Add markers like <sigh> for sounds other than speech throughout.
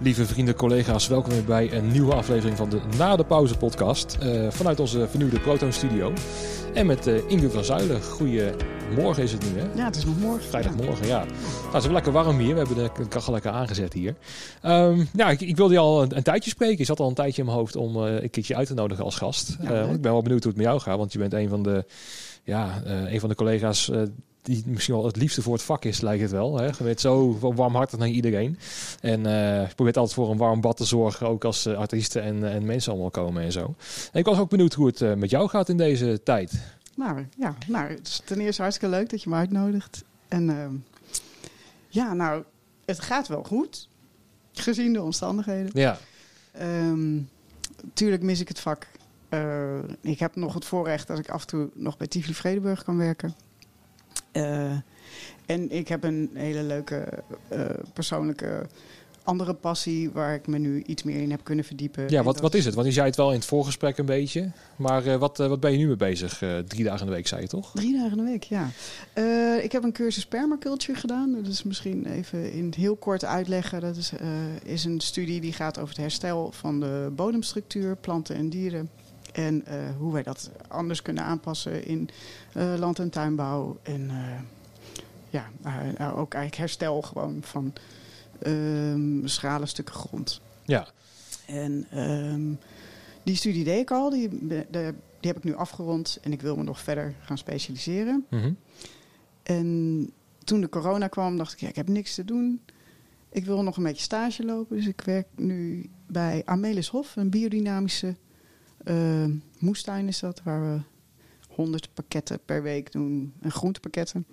Lieve vrienden, collega's, welkom weer bij een nieuwe aflevering van de Na de Pauze podcast. eh, vanuit onze vernieuwde Proton Studio. En met eh Inge van Zuilen. Goedemorgen is het nu, hè? Ja, het is nog morgen. Vrijdagmorgen, ja. Nou, het is wel lekker warm hier. We hebben de kachel lekker aangezet hier. Ehm, ja, ik, ik wilde je al een, een tijdje spreken. Je zat al een tijdje in mijn hoofd om eh, een keertje uit te nodigen als gast. Ja, want ik ben wel benieuwd hoe het met jou gaat. Want je bent een van de, ja, een van de collega's die misschien wel het liefste voor het vak is, lijkt het wel. Hè? Je bent zo warmhartig naar iedereen. En eh, je probeert altijd voor een warm bad te zorgen. Ook als eh, artiesten en, en mensen allemaal komen en zo. En ik was ook benieuwd hoe het eh, met jou gaat in deze tijd. Nou, ja, nou, het is ten eerste hartstikke leuk dat je me uitnodigt. En ehm, ja, nou, het gaat wel goed. Gezien de omstandigheden. Ja, Ehm, tuurlijk mis ik het vak. Ik heb nog het voorrecht dat ik af en toe nog bij Tivoli Vredenburg kan werken. Eh, en ik heb een hele leuke eh, persoonlijke andere passie waar ik me nu iets meer in heb kunnen verdiepen. ja wat, wat is het? Want je zei het wel in het voorgesprek een beetje. Maar eh, wat, wat ben je nu mee bezig? Drie dagen in de week, zei je toch? Drie dagen in de week, ja. Ik heb een cursus permaculture gedaan. Dat is misschien even in het heel kort uitleggen. Dat is, is een studie die gaat over het herstel van de bodemstructuur, planten en dieren. En eh, hoe wij dat anders kunnen aanpassen in eh, land- en tuinbouw. En eh, ja, nou, ook eigenlijk herstel gewoon van ehm schrale stukken grond. Ja. En ehm, die studie deed ik al. Die, de- die heb ik nu afgerond. En ik wil me nog verder gaan specialiseren. Mhm. En toen de corona kwam, dacht ik, ja, ik heb niks te doen. Ik wil nog een beetje stage lopen. Dus ik werk nu bij Amelis Hof, een biodynamische eh, moestuin is dat. Waar we 100 pakketten per week doen. En groentepakketten.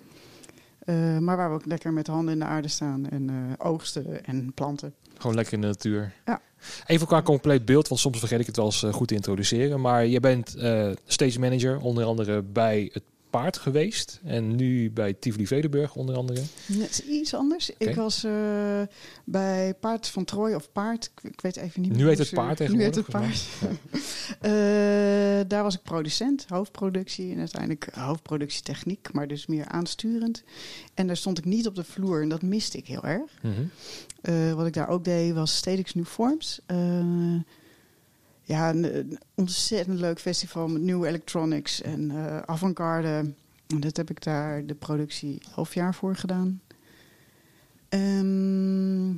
Eh, maar waar we ook lekker met de handen in de aarde staan. En eh, oogsten en planten. Gewoon lekker in de natuur. Ja. Even qua compleet beeld, want soms vergeet ik het wel eens goed te introduceren. Maar je bent stage manager, onder andere bij het paard geweest. En nu bij Tivoli Vredenburg, onder andere. Het is iets anders. Ik was eh, bij Paard van Trooi of Paard. Ik, ik weet even niet Nu heet het Paard <laughs> Nu heet het tegenwoordig, Paard. <laughs> Eh, daar was ik producent, hoofdproductie en uiteindelijk hoofdproductietechniek, maar dus meer aansturend. En daar stond ik niet op de vloer en dat miste ik heel erg. Mhm. Eh, wat ik daar ook deed was Stedix New Forms. Ja, een, een ontzettend leuk festival met nieuwe electronics en eh avant-garde. En dat heb ik daar de productie half jaar voor gedaan. Ehm,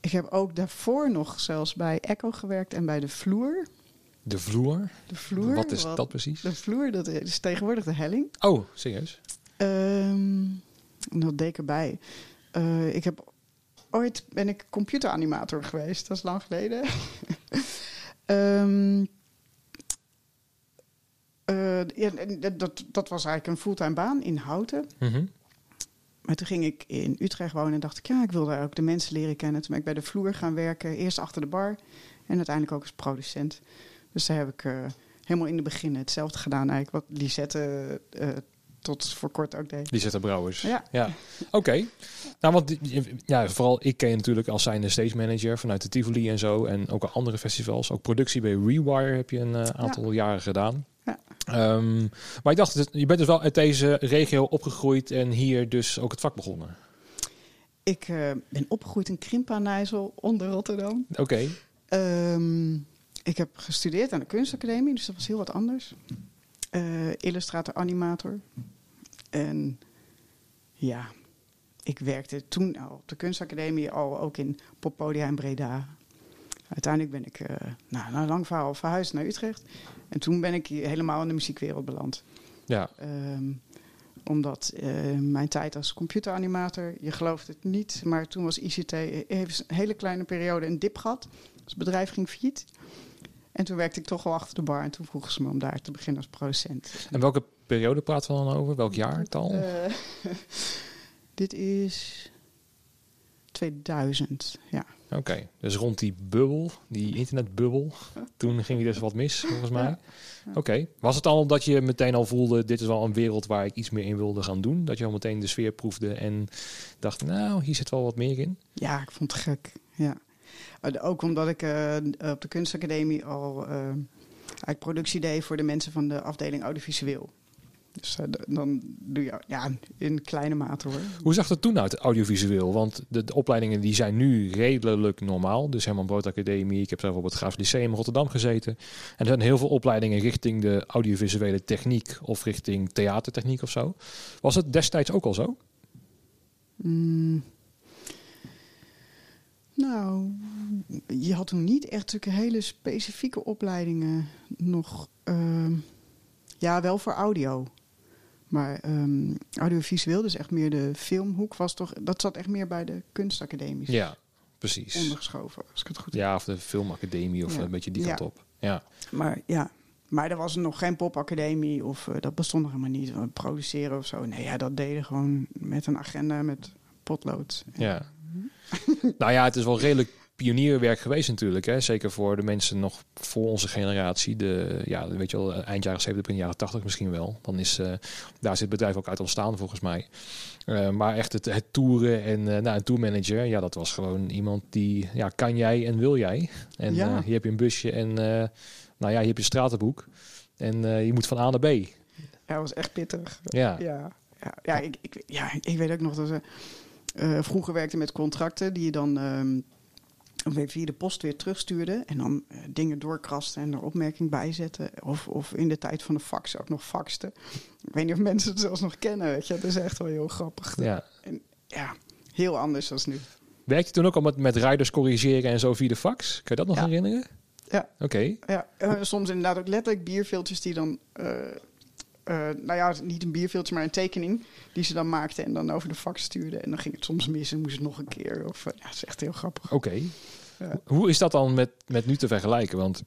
ik heb ook daarvoor nog zelfs bij Echo gewerkt en bij de vloer. De vloer. De vloer. Wat is dat precies? De vloer, dat is tegenwoordig de helling. Oh, serieus? En dat deed ik erbij. Ik heb ooit ben ik computeranimator geweest. Dat is lang geleden. <laughs> Eh, ja, dat, dat was eigenlijk een fulltime baan in Houten. Mhm. Maar toen ging ik in Utrecht wonen en dacht ik, ja, ik wil daar ook de mensen leren kennen. Toen ben ik bij de vloer gaan werken, eerst achter de bar en uiteindelijk ook als producent. Dus daar heb ik eh, helemaal in het begin hetzelfde gedaan eigenlijk wat Lisette eh, tot voor kort ook deed. Die zetten brouwers. Ja. ja. Oké. Nou, want ja, vooral ik ken je natuurlijk als zijnde stage manager vanuit de Tivoli en zo. En ook andere festivals. Ook productie bij Rewire heb je een eh, aantal jaren gedaan. Ja. Ehm, maar ik dacht, je bent dus wel uit deze regio opgegroeid en hier dus ook het vak begonnen. Ik eh, ben opgegroeid in Krimpa-Nijssel onder Rotterdam. Oké. Ehm, ik heb gestudeerd aan de kunstacademie, dus dat was heel wat anders. Eh, illustrator, animator. En ja, ik werkte toen al op de kunstacademie, al ook in poppodia in Breda. Uiteindelijk ben ik, eh nou, na een lang verhaal, verhuisd naar Utrecht. En toen ben ik helemaal in de muziekwereld beland. Ja. Ehm, omdat eh, mijn tijd als computeranimator, je gelooft het niet, maar toen was ICT heeft een hele kleine periode een dip gehad. Dus het bedrijf ging failliet. En toen werkte ik toch wel achter de bar en toen vroegen ze me om daar te beginnen als producent. En welke periode praten we dan over? Welk jaartal? Eh, <laughs> dit is 2000, ja. Oké, dus rond die bubbel, die internetbubbel, <laughs> toen ging je dus wat mis, volgens mij. Ja. Oké, was het al dat je meteen al voelde, dit is wel een wereld waar ik iets meer in wilde gaan doen? Dat je al meteen de sfeer proefde en dacht, nou, hier zit wel wat meer in? Ja, ik vond het gek. Ja. Eh, Ook omdat ik eh, op de kunstacademie al eh, eigenlijk productie deed voor de mensen van de afdeling audiovisueel. Dus eh, dan doe je ja, in kleine mate hoor. Hoe zag het toen uit, audiovisueel? Want de, de opleidingen die zijn nu redelijk normaal. Dus Herman Brood Academie, ik heb zelf op het Graafs Lyceum in Rotterdam gezeten. En er zijn heel veel opleidingen richting de audiovisuele techniek of richting theatertechniek of zo. Was het destijds ook al zo? Mm. Nou, je had toen niet echt zulke hele specifieke opleidingen nog. ehm, ja, wel voor audio. Maar ehm, audiovisueel, dus echt meer de filmhoek, was toch. Dat zat echt meer bij de kunstacademies Ja, precies. ondergeschoven, als ik het goed heb. Ja, of de filmacademie of Ja. een beetje die Ja. kant op. Ja, Maar ja. Maar er was nog geen popacademie of eh, dat bestond nog helemaal niet. eh, Produceren of zo. Nee, ja, dat deden gewoon met een agenda, met potlood. ja. <laughs> nou ja, het is wel redelijk pionierwerk geweest natuurlijk. Hè? Zeker voor de mensen nog voor onze generatie. De, ja, weet je wel, eind jaren 70, begin jaren 80 misschien wel. Dan is, eh, daar is het bedrijf ook uit ontstaan volgens mij. Eh, maar echt het, het toeren en uh, nou, een tourmanager, ja, dat was gewoon iemand die, ja, kan jij en wil jij. En Ja. eh, hier heb je een busje en, eh, nou ja, hier heb je een stratenboek. En eh, je moet van A naar B. Ja, dat was echt pittig. Ja, Ja, ja, ja, ik, ik, ja ik weet ook nog dat ze eh, vroeger werkte met contracten die je dan weer via de post weer terugstuurde. En dan eh, dingen doorkrasten en er opmerking bij zetten. Of, of in de tijd van de fax ook nog faxten. Ik weet niet of mensen het zelfs nog kennen. Weet je. Dat is echt wel heel grappig. ja. Ja, heel anders dan nu. Werkte je toen ook al met, met rijders corrigeren en zo via de fax? Kan je dat nog Ja. herinneren? Ja. Oké. Ja, eh, soms inderdaad ook letterlijk bierveeltjes die dan... eh, nou ja, niet een bierveeltje, maar een tekening die ze dan maakten en dan over de fax stuurden. En dan ging het soms mis en moest het nog een keer. Of, eh, ja, dat is echt heel grappig. Oké. Ja. Hoe is dat dan met, met nu te vergelijken? Want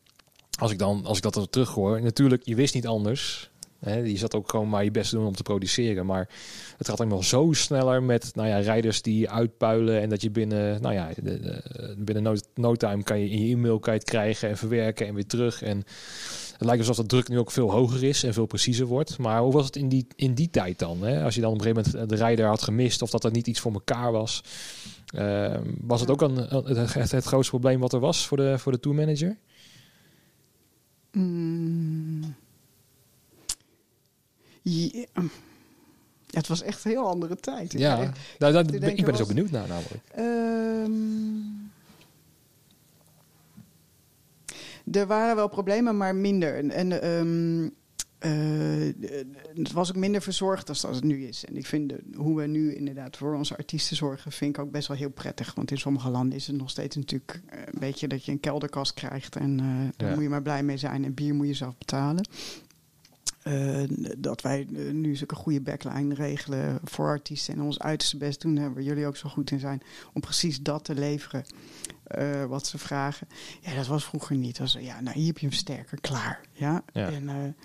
als ik, dan, als ik dat er terug hoor, natuurlijk, je wist niet anders. Hè, je zat ook gewoon maar je best te doen om te produceren. Maar het gaat allemaal zo sneller met nou ja, rijders die uitpuilen. En dat je binnen, nou ja, binnen no, no time kan je in je e-mail kan je het krijgen en verwerken en weer terug. En het lijkt alsof de druk nu ook veel hoger is en veel preciezer wordt. Maar hoe was het in die, in die tijd dan? Hè? Als je dan op een gegeven moment de rijder had gemist of dat er niet iets voor elkaar was. Ehm, was het ook een, het, het, het grootste probleem wat er was voor de, voor de tourmanager? Mm. Ja, het was echt een heel andere tijd. Ik- Ja, ik- nou, dat, ik ik ben er zo was- benieuwd naar namelijk. Ehm, er waren wel problemen, maar minder. En, eh, het was ook minder verzorgd als dat het nu is. En ik vind de- hoe we nu inderdaad voor onze artiesten zorgen, vind ik ook best wel heel prettig. Want in sommige landen is het nog steeds natuurlijk eh, een beetje dat je een kelderkast krijgt. En eh, daar Ja. moet je maar blij mee zijn. En bier moet je zelf betalen. Eh, dat wij eh, nu zulke goede backline regelen voor artiesten en ons uiterste best doen, hebben waar jullie ook zo goed in zijn, om precies dat te leveren eh, wat ze vragen. Ja, dat was vroeger niet. Dat was, ja, nou, hier heb je hem sterker, klaar. Ja? Ja. En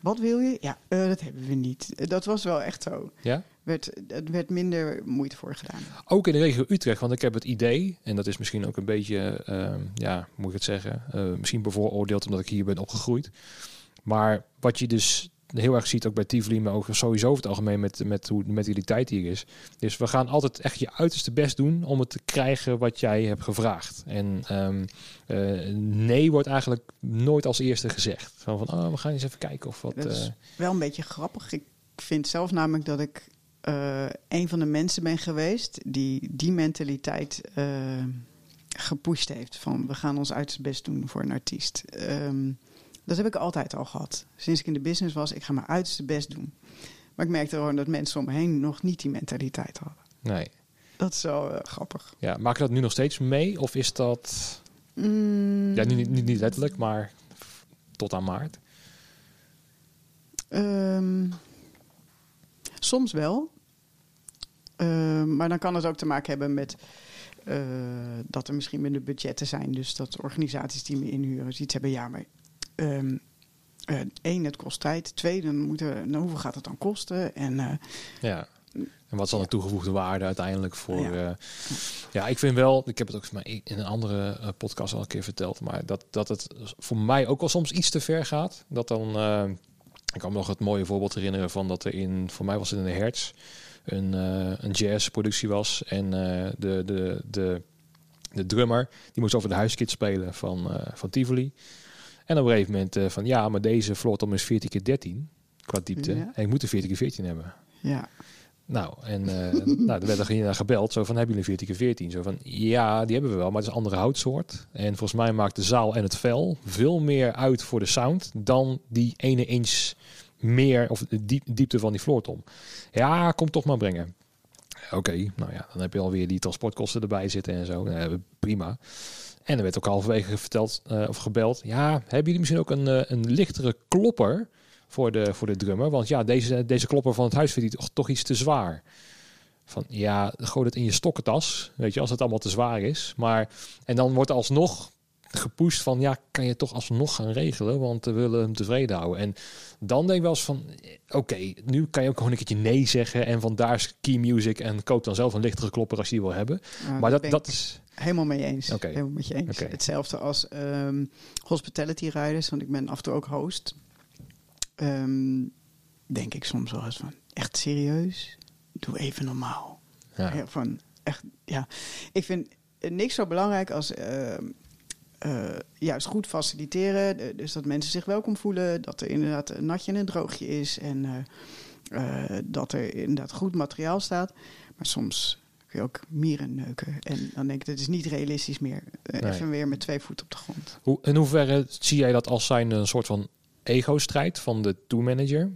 wat wil je? Ja, dat hebben we niet. Dat was wel echt zo. Ja? Werd, er werd minder moeite voor gedaan. Ook in de regio Utrecht, want ik heb het idee, en dat is misschien ook een beetje, ehm, ja, moet ik het zeggen, misschien bevooroordeeld omdat ik hier ben opgegroeid. Maar wat je dus heel erg ziet ook bij Tivoli, maar ook sowieso over het algemeen met, met hoe met die tijd hier is. Dus we gaan altijd echt je uiterste best doen om het te krijgen wat jij hebt gevraagd. En ehm, eh, nee wordt eigenlijk nooit als eerste gezegd. Van, van oh, we gaan eens even kijken of wat. Dat is eh, wel een beetje grappig. Ik vind zelf namelijk dat ik eh, een van de mensen ben geweest die die mentaliteit gepusht heeft. Van we gaan ons uiterste best doen voor een artiest. Ehm, dat heb ik altijd al gehad. Sinds ik in de business was, ik ga mijn uiterste best doen. Maar ik merkte gewoon dat mensen om me heen nog niet die mentaliteit hadden. nee. Dat is wel eh, grappig. Ja, maak je dat nu nog steeds mee? Of is dat. Mm, Ja, niet, niet, niet letterlijk, maar tot aan maart. Ehm, soms wel. Ehm, maar dan kan het ook te maken hebben met eh, dat er misschien minder budgetten zijn. Dus dat organisaties die me inhuren zoiets hebben. Ja, maar ehm, eh, één, het kost tijd. Twee, dan moeten, nou, hoeveel gaat het dan kosten? En eh, Ja. En wat is dan de toegevoegde waarde uiteindelijk voor... Ja. Ja, ja ik vind wel... Ik heb het ook in een andere eh, podcast al een keer verteld. Maar dat, dat het voor mij ook wel soms iets te ver gaat. Dat dan... eh, ik kan me nog het mooie voorbeeld herinneren van dat er in... Voor mij was het in de Hertz een, eh een jazzproductie was. En eh, de, de, de, de drummer, die moest over de huiskit spelen van, eh, van Tivoli. En op een gegeven moment eh, van... Ja, maar deze floor tom is 14 keer 13. qua diepte. Ja. En ik moet een 40 keer 14 hebben. Ja. Nou, en eh <laughs> nou, er werd er naar gebeld. Zo van, hebben jullie een 40 keer 14? Zo van, ja, die hebben we wel, maar het is een andere houtsoort. En volgens mij maakt de zaal en het vel veel meer uit voor de sound... dan die ene inch meer, of de diep- diepte van die floortom. Ja, kom toch maar brengen. Oké, nou ja, dan heb je alweer die transportkosten erbij zitten en zo. Prima. En er werd ook halverwege verteld eh, of gebeld. Ja, hebben jullie misschien ook een, eh, een lichtere klopper voor de, voor de drummer? Want ja, deze, deze klopper van het huis vindt hij toch, iets te zwaar. Van ja, gooi het in je stokkentas. Weet je, als het allemaal te zwaar is. Maar, en dan wordt alsnog gepusht van ja, kan je toch alsnog gaan regelen, want we willen hem tevreden houden. En dan denk ik wel eens van, eh, oké, nu kan je ook gewoon een keertje nee zeggen en vandaar is key music en koop dan zelf een lichtere klopper als je die wil hebben. Maar dat, dat is, helemaal mee eens. Helemaal met je eens. Hetzelfde als ehm, hospitality riders, want ik ben af en toe ook host. Ehm, denk ik soms wel eens van, echt serieus? Doe even normaal. ja, Ja, van echt, ja. Ik vind eh, niks zo belangrijk als ehm, eh, juist goed faciliteren. eh, Dus dat mensen zich welkom voelen. Dat er inderdaad een natje en een droogje is. En eh, eh, dat er inderdaad goed materiaal staat. Maar soms kun je ook mieren neuken. En dan denk ik, dat is niet realistisch meer. Eh, Nee. Even weer met twee voeten op de grond. Hoe, in hoeverre zie jij dat als zijn een soort van ego-strijd van de tourmanager?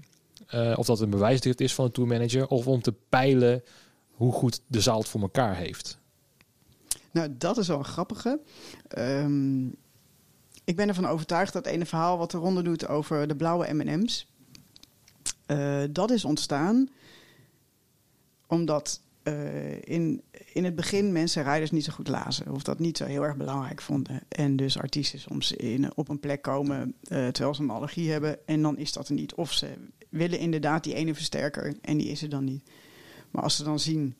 Eh of dat een bewijsdrift is van de tourmanager? Of om te peilen hoe goed de zaal het voor elkaar heeft? Nou, dat is wel een grappige. Ehm, ik ben ervan overtuigd dat ene verhaal wat de ronde doet over de blauwe M&M's... eh, dat is ontstaan omdat eh, in, in het begin mensen rijders niet zo goed lazen. Of dat niet zo heel erg belangrijk vonden. En dus artiesten soms in, op een plek komen eh, terwijl ze een allergie hebben. En dan is dat er niet. Of ze willen inderdaad die ene versterker en die is er dan niet. Maar als ze dan zien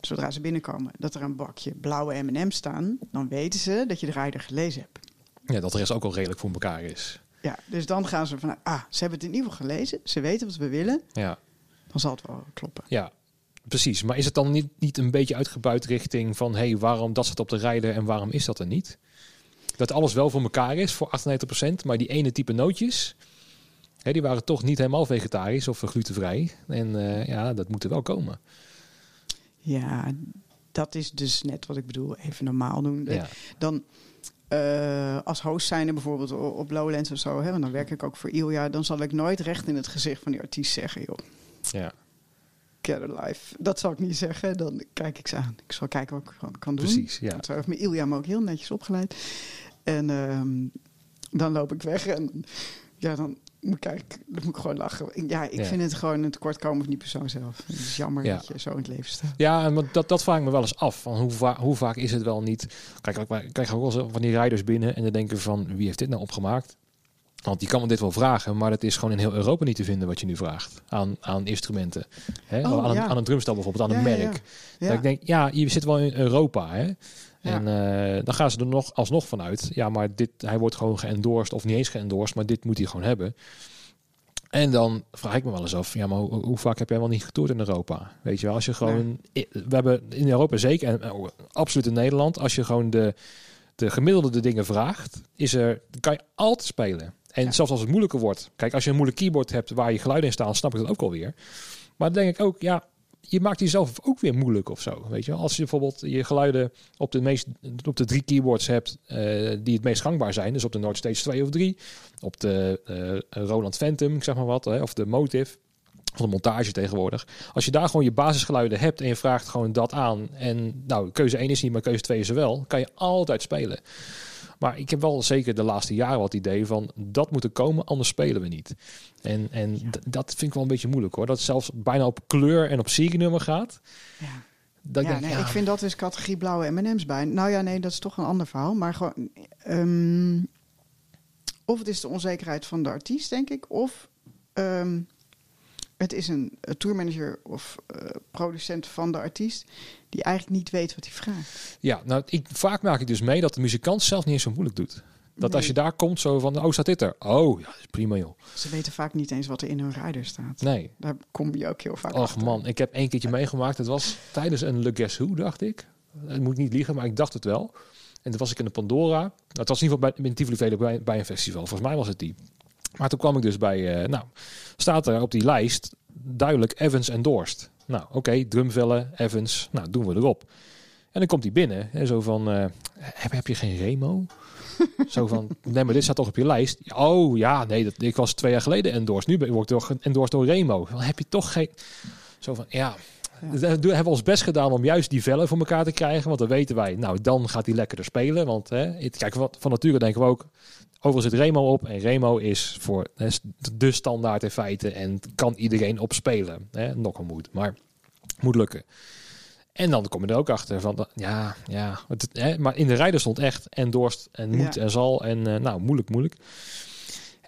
zodra ze binnenkomen, dat er een bakje blauwe M&M's staan, dan weten ze dat je de rijder gelezen hebt. Ja, dat de rest ook al redelijk voor elkaar is. Ja, dus dan gaan ze van, ah, ze hebben het in ieder geval gelezen, ze weten wat we willen, Ja, dan zal het wel kloppen. ja precies. Maar is het dan niet, niet een beetje uitgebuit richting van... hé, hey, waarom dat zit op de rijder en waarom is dat er niet? Dat alles wel voor elkaar is voor 98%, maar die ene type nootjes... Hè, die waren toch niet helemaal vegetarisch of glutenvrij. En eh, ja, dat moet er wel komen. Ja, dat is dus net wat ik bedoel, even normaal doen. Ja, Dan eh, als host zijnde bijvoorbeeld op Lowlands of zo, hè, want dan werk ik ook voor Ilja, dan zal ik nooit recht in het gezicht van die artiest zeggen, joh, ja. get a life. Dat zal ik niet zeggen, dan kijk ik ze aan. Ik zal kijken wat ik kan doen. precies. Ja. Want zo heeft me Ilja me ook heel netjes opgeleid. En ehm, dan loop ik weg en ja, dan eigenlijk, dan moet ik gewoon lachen. Ja, ik Ja. vind het gewoon een tekortkomen van die persoon zelf. Het is jammer Ja. dat je zo in het leven staat. Ja, en want dat, dat vraag ik me wel eens af. Van hoe, va hoe vaak is het wel niet... Kijk, ik krijg ook wel eens van die rijders binnen... en dan denken van, wie heeft dit nou opgemaakt? Want die kan me dit wel vragen... maar het is gewoon in heel Europa niet te vinden wat je nu vraagt. Aan, aan instrumenten. Hè? Oh, aan, een, aan een drumstel bijvoorbeeld, aan een merk. Ja. Dat ik denk, ja, je zit wel in Europa, hè? En eh, dan gaan ze er nog alsnog vanuit. Ja, maar dit, hij wordt gewoon geëndorsed of niet eens geëndorsed, maar dit moet hij gewoon hebben. En dan vraag ik me wel eens af, ja, maar hoe, hoe vaak heb jij wel niet getoerd in Europa? Weet je wel, als je gewoon, we hebben in Europa zeker, en oh, absoluut in Nederland, als je gewoon de, de gemiddelde de dingen vraagt, is er, kan je altijd spelen. En Ja. zelfs als het moeilijker wordt, kijk, als je een moeilijk keyboard hebt waar je geluiden in staan, snap ik dat ook alweer. Maar dan denk ik ook, ja, je maakt jezelf ook weer moeilijk of zo. Weet je, als je bijvoorbeeld je geluiden op de, meest, op de drie keyboards hebt eh, die het meest gangbaar zijn, dus op de Nord Stage 2 of 3, op de eh, Roland Phantom, ik zeg maar wat, hè, of de Motive, of de montage tegenwoordig. Als je daar gewoon je basisgeluiden hebt en je vraagt gewoon dat aan, en nou, keuze 1 is niet, maar keuze 2 is wel, kan je altijd spelen. Maar ik heb wel zeker de laatste jaren wat idee van dat moet er komen, anders spelen we niet. En, en dat vind ik wel een beetje moeilijk hoor. Dat het zelfs bijna op kleur en op serienummer gaat. Ja. Dat ik ja, denk, nee, ja, ik vind dat is categorie blauwe M&M's bij. Nou ja, nee, dat is toch een ander verhaal. Maar gewoon, ehm, of het is de onzekerheid van de artiest, denk ik, of ehm, het is een, een tourmanager of eh, producent van de artiest die eigenlijk niet weet wat hij vraagt. ja, nou, ik, vaak maak ik dus mee dat de muzikant zelf niet eens zo moeilijk doet. Dat als je daar komt zo van, oh, staat dit er? Oh, ja, dat is prima joh. Ze weten vaak niet eens wat er in hun rider staat. Nee. Daar kom je ook heel vaak Och achter. man, ik heb één keertje meegemaakt. Het was tijdens een Le Guess Who, dacht ik. Ik moet niet liegen, maar ik dacht het wel. En toen was ik in de Pandora. Nou, Het was in ieder geval bij, in Tivoli bij, bij een festival. Volgens mij was het die. Maar toen kwam ik dus bij, eh, nou, staat er op die lijst duidelijk Evans endorsed. Nou, oké, drumvellen, Evans, nou, doen we erop. En dan komt hij binnen en zo van, eh, heb, heb je geen Remo? <laughs> zo van, nee, maar dit staat toch op je lijst? Oh ja, nee, dat, ik was twee jaar geleden endorsed. Nu ben ik toch endorsed door Remo. Dan heb je toch geen... Zo van, ja, ja. We hebben ons best gedaan om juist die vellen voor elkaar te krijgen. Want dan weten wij, nou dan gaat hij lekkerder spelen. Want hè, kijk, van nature denken we ook, Overigens zit Remo op en Remo is voor hè, de standaard in feite en kan iedereen op spelen. Hè? Nog een moet, maar moet lukken. En dan kom je er ook achter van, ja, ja, het, hè, maar in de rijder stond echt en dorst en moet en zal en uh, nou, moeilijk, moeilijk.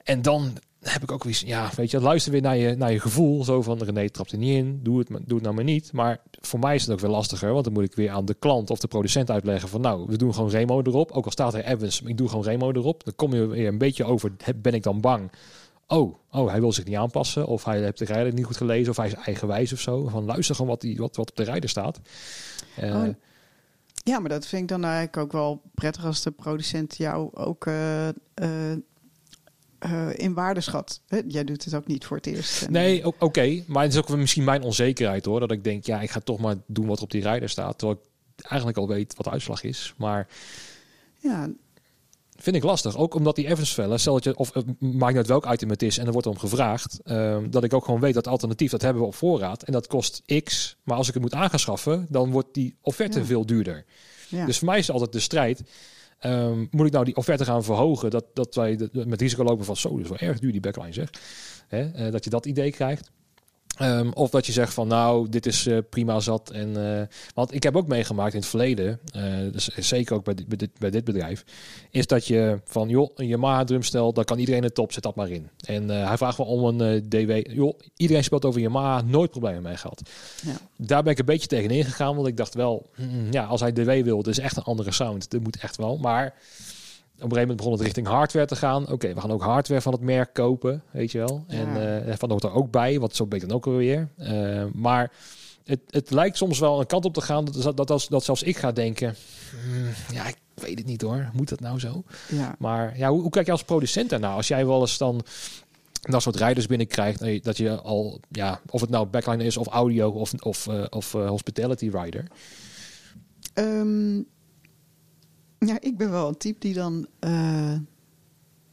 En dan heb ik ook weer, ja, weet je, luister weer naar je, naar je gevoel. Zo van René trapt er niet in, doe het, doe het nou maar niet. Maar voor mij is het ook wel lastiger, want dan moet ik weer aan de klant of de producent uitleggen van, nou, we doen gewoon Remo erop. Ook al staat er Evans, ik doe gewoon Remo erop. Dan kom je weer een beetje over, ben ik dan bang? Oh, oh, hij wil zich niet aanpassen, of hij heeft de rijder niet goed gelezen, of hij is eigenwijs of zo. Van luister gewoon wat, die, wat, wat op de rijder staat. Uh, ja, maar dat vind ik dan eigenlijk ook wel prettig als de producent jou ook uh, uh, in waardeschat. Jij doet het ook niet voor het eerst. Nee, oké. Maar het is ook misschien mijn onzekerheid hoor. Dat ik denk, ja, ik ga toch maar doen wat op die rijder staat. Terwijl ik eigenlijk al weet wat de uitslag is. Maar ja. vind ik lastig. Ook omdat die Evans-vellen, stel dat je, of uh, maakt uit welk item het is en er wordt om gevraagd. Uh, dat ik ook gewoon weet dat alternatief, dat hebben we op voorraad. En dat kost x. Maar als ik het moet aanschaffen, dan wordt die offerte veel duurder. Ja. Dus voor mij is altijd de strijd Um, moet ik nou die offerte gaan verhogen? Dat, dat wij met risico lopen van zo, dus wel erg duur die backline zeg. Hè? Uh, dat je dat idee krijgt. Um, of dat je zegt van nou, dit is uh, prima zat. En, uh, want ik heb ook meegemaakt in het verleden, uh, dus zeker ook bij dit, bij, dit, bij dit bedrijf, is dat je van joh, een Yamaha drumstel, daar kan iedereen het top, zet dat maar in. En hij vraagt wel om een DW. Joh, iedereen speelt over Yamaha, nooit problemen mee gehad. Ja. Daar ben ik een beetje tegen ingegaan, want ik dacht wel, mm, ja, als hij DW wil, het is echt een andere sound. Dat moet echt wel. Maar op een gegeven moment begon het richting hardware te gaan. Oké, we gaan ook hardware van het merk kopen, weet je wel. En uh, van hoort er ook bij, wat zo ik dan ook weer. Uh, maar het, het lijkt soms wel een kant op te gaan dat, dat, dat, dat zelfs ik ga denken... Hmm, ja, ik weet het niet hoor. Moet dat nou zo? Ja. Maar ja, hoe, hoe kijk je als producent daarna? Als jij wel eens dan dat soort rijders binnenkrijgt, dat je al, ja, of het nou backline is of audio of, of, uh, of hospitality rider... Um, ja, ik ben wel een type die dan. Uh,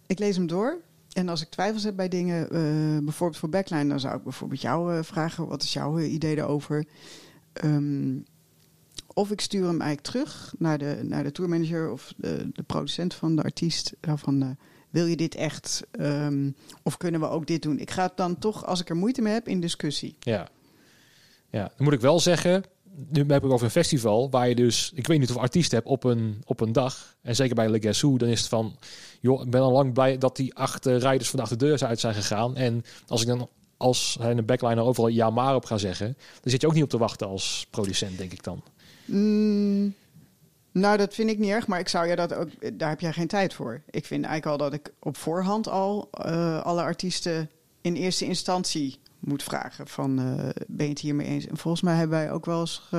ik lees hem door. En als ik twijfels heb bij dingen, uh, bijvoorbeeld voor backline, dan zou ik bijvoorbeeld jou uh, vragen: wat is jouw idee daarover? Um, of ik stuur hem eigenlijk terug naar de, naar de tourmanager of de, de producent van de artiest. Van, wil je dit echt? Um, of kunnen we ook dit doen? Ik ga het dan toch, als ik er moeite mee heb, in discussie. Ja. Ja, dan moet ik wel zeggen, nu heb ik over een festival waar je dus, ik weet niet of artiesten hebt op een, op een dag. En zeker bij Le dan is het van, joh, ik ben al lang blij dat die acht uh, rijders van de deur uit zijn gegaan. En als ik dan als hij een backliner overal ja maar op ga zeggen, dan zit je ook niet op te wachten als producent, denk ik dan. Mm, nou, dat vind ik niet erg, maar ik zou je dat ook, daar heb jij geen tijd voor. Ik vind eigenlijk al dat ik op voorhand al uh, alle artiesten in eerste instantie moet vragen van uh, ben je het hiermee eens? En volgens mij hebben wij ook wel eens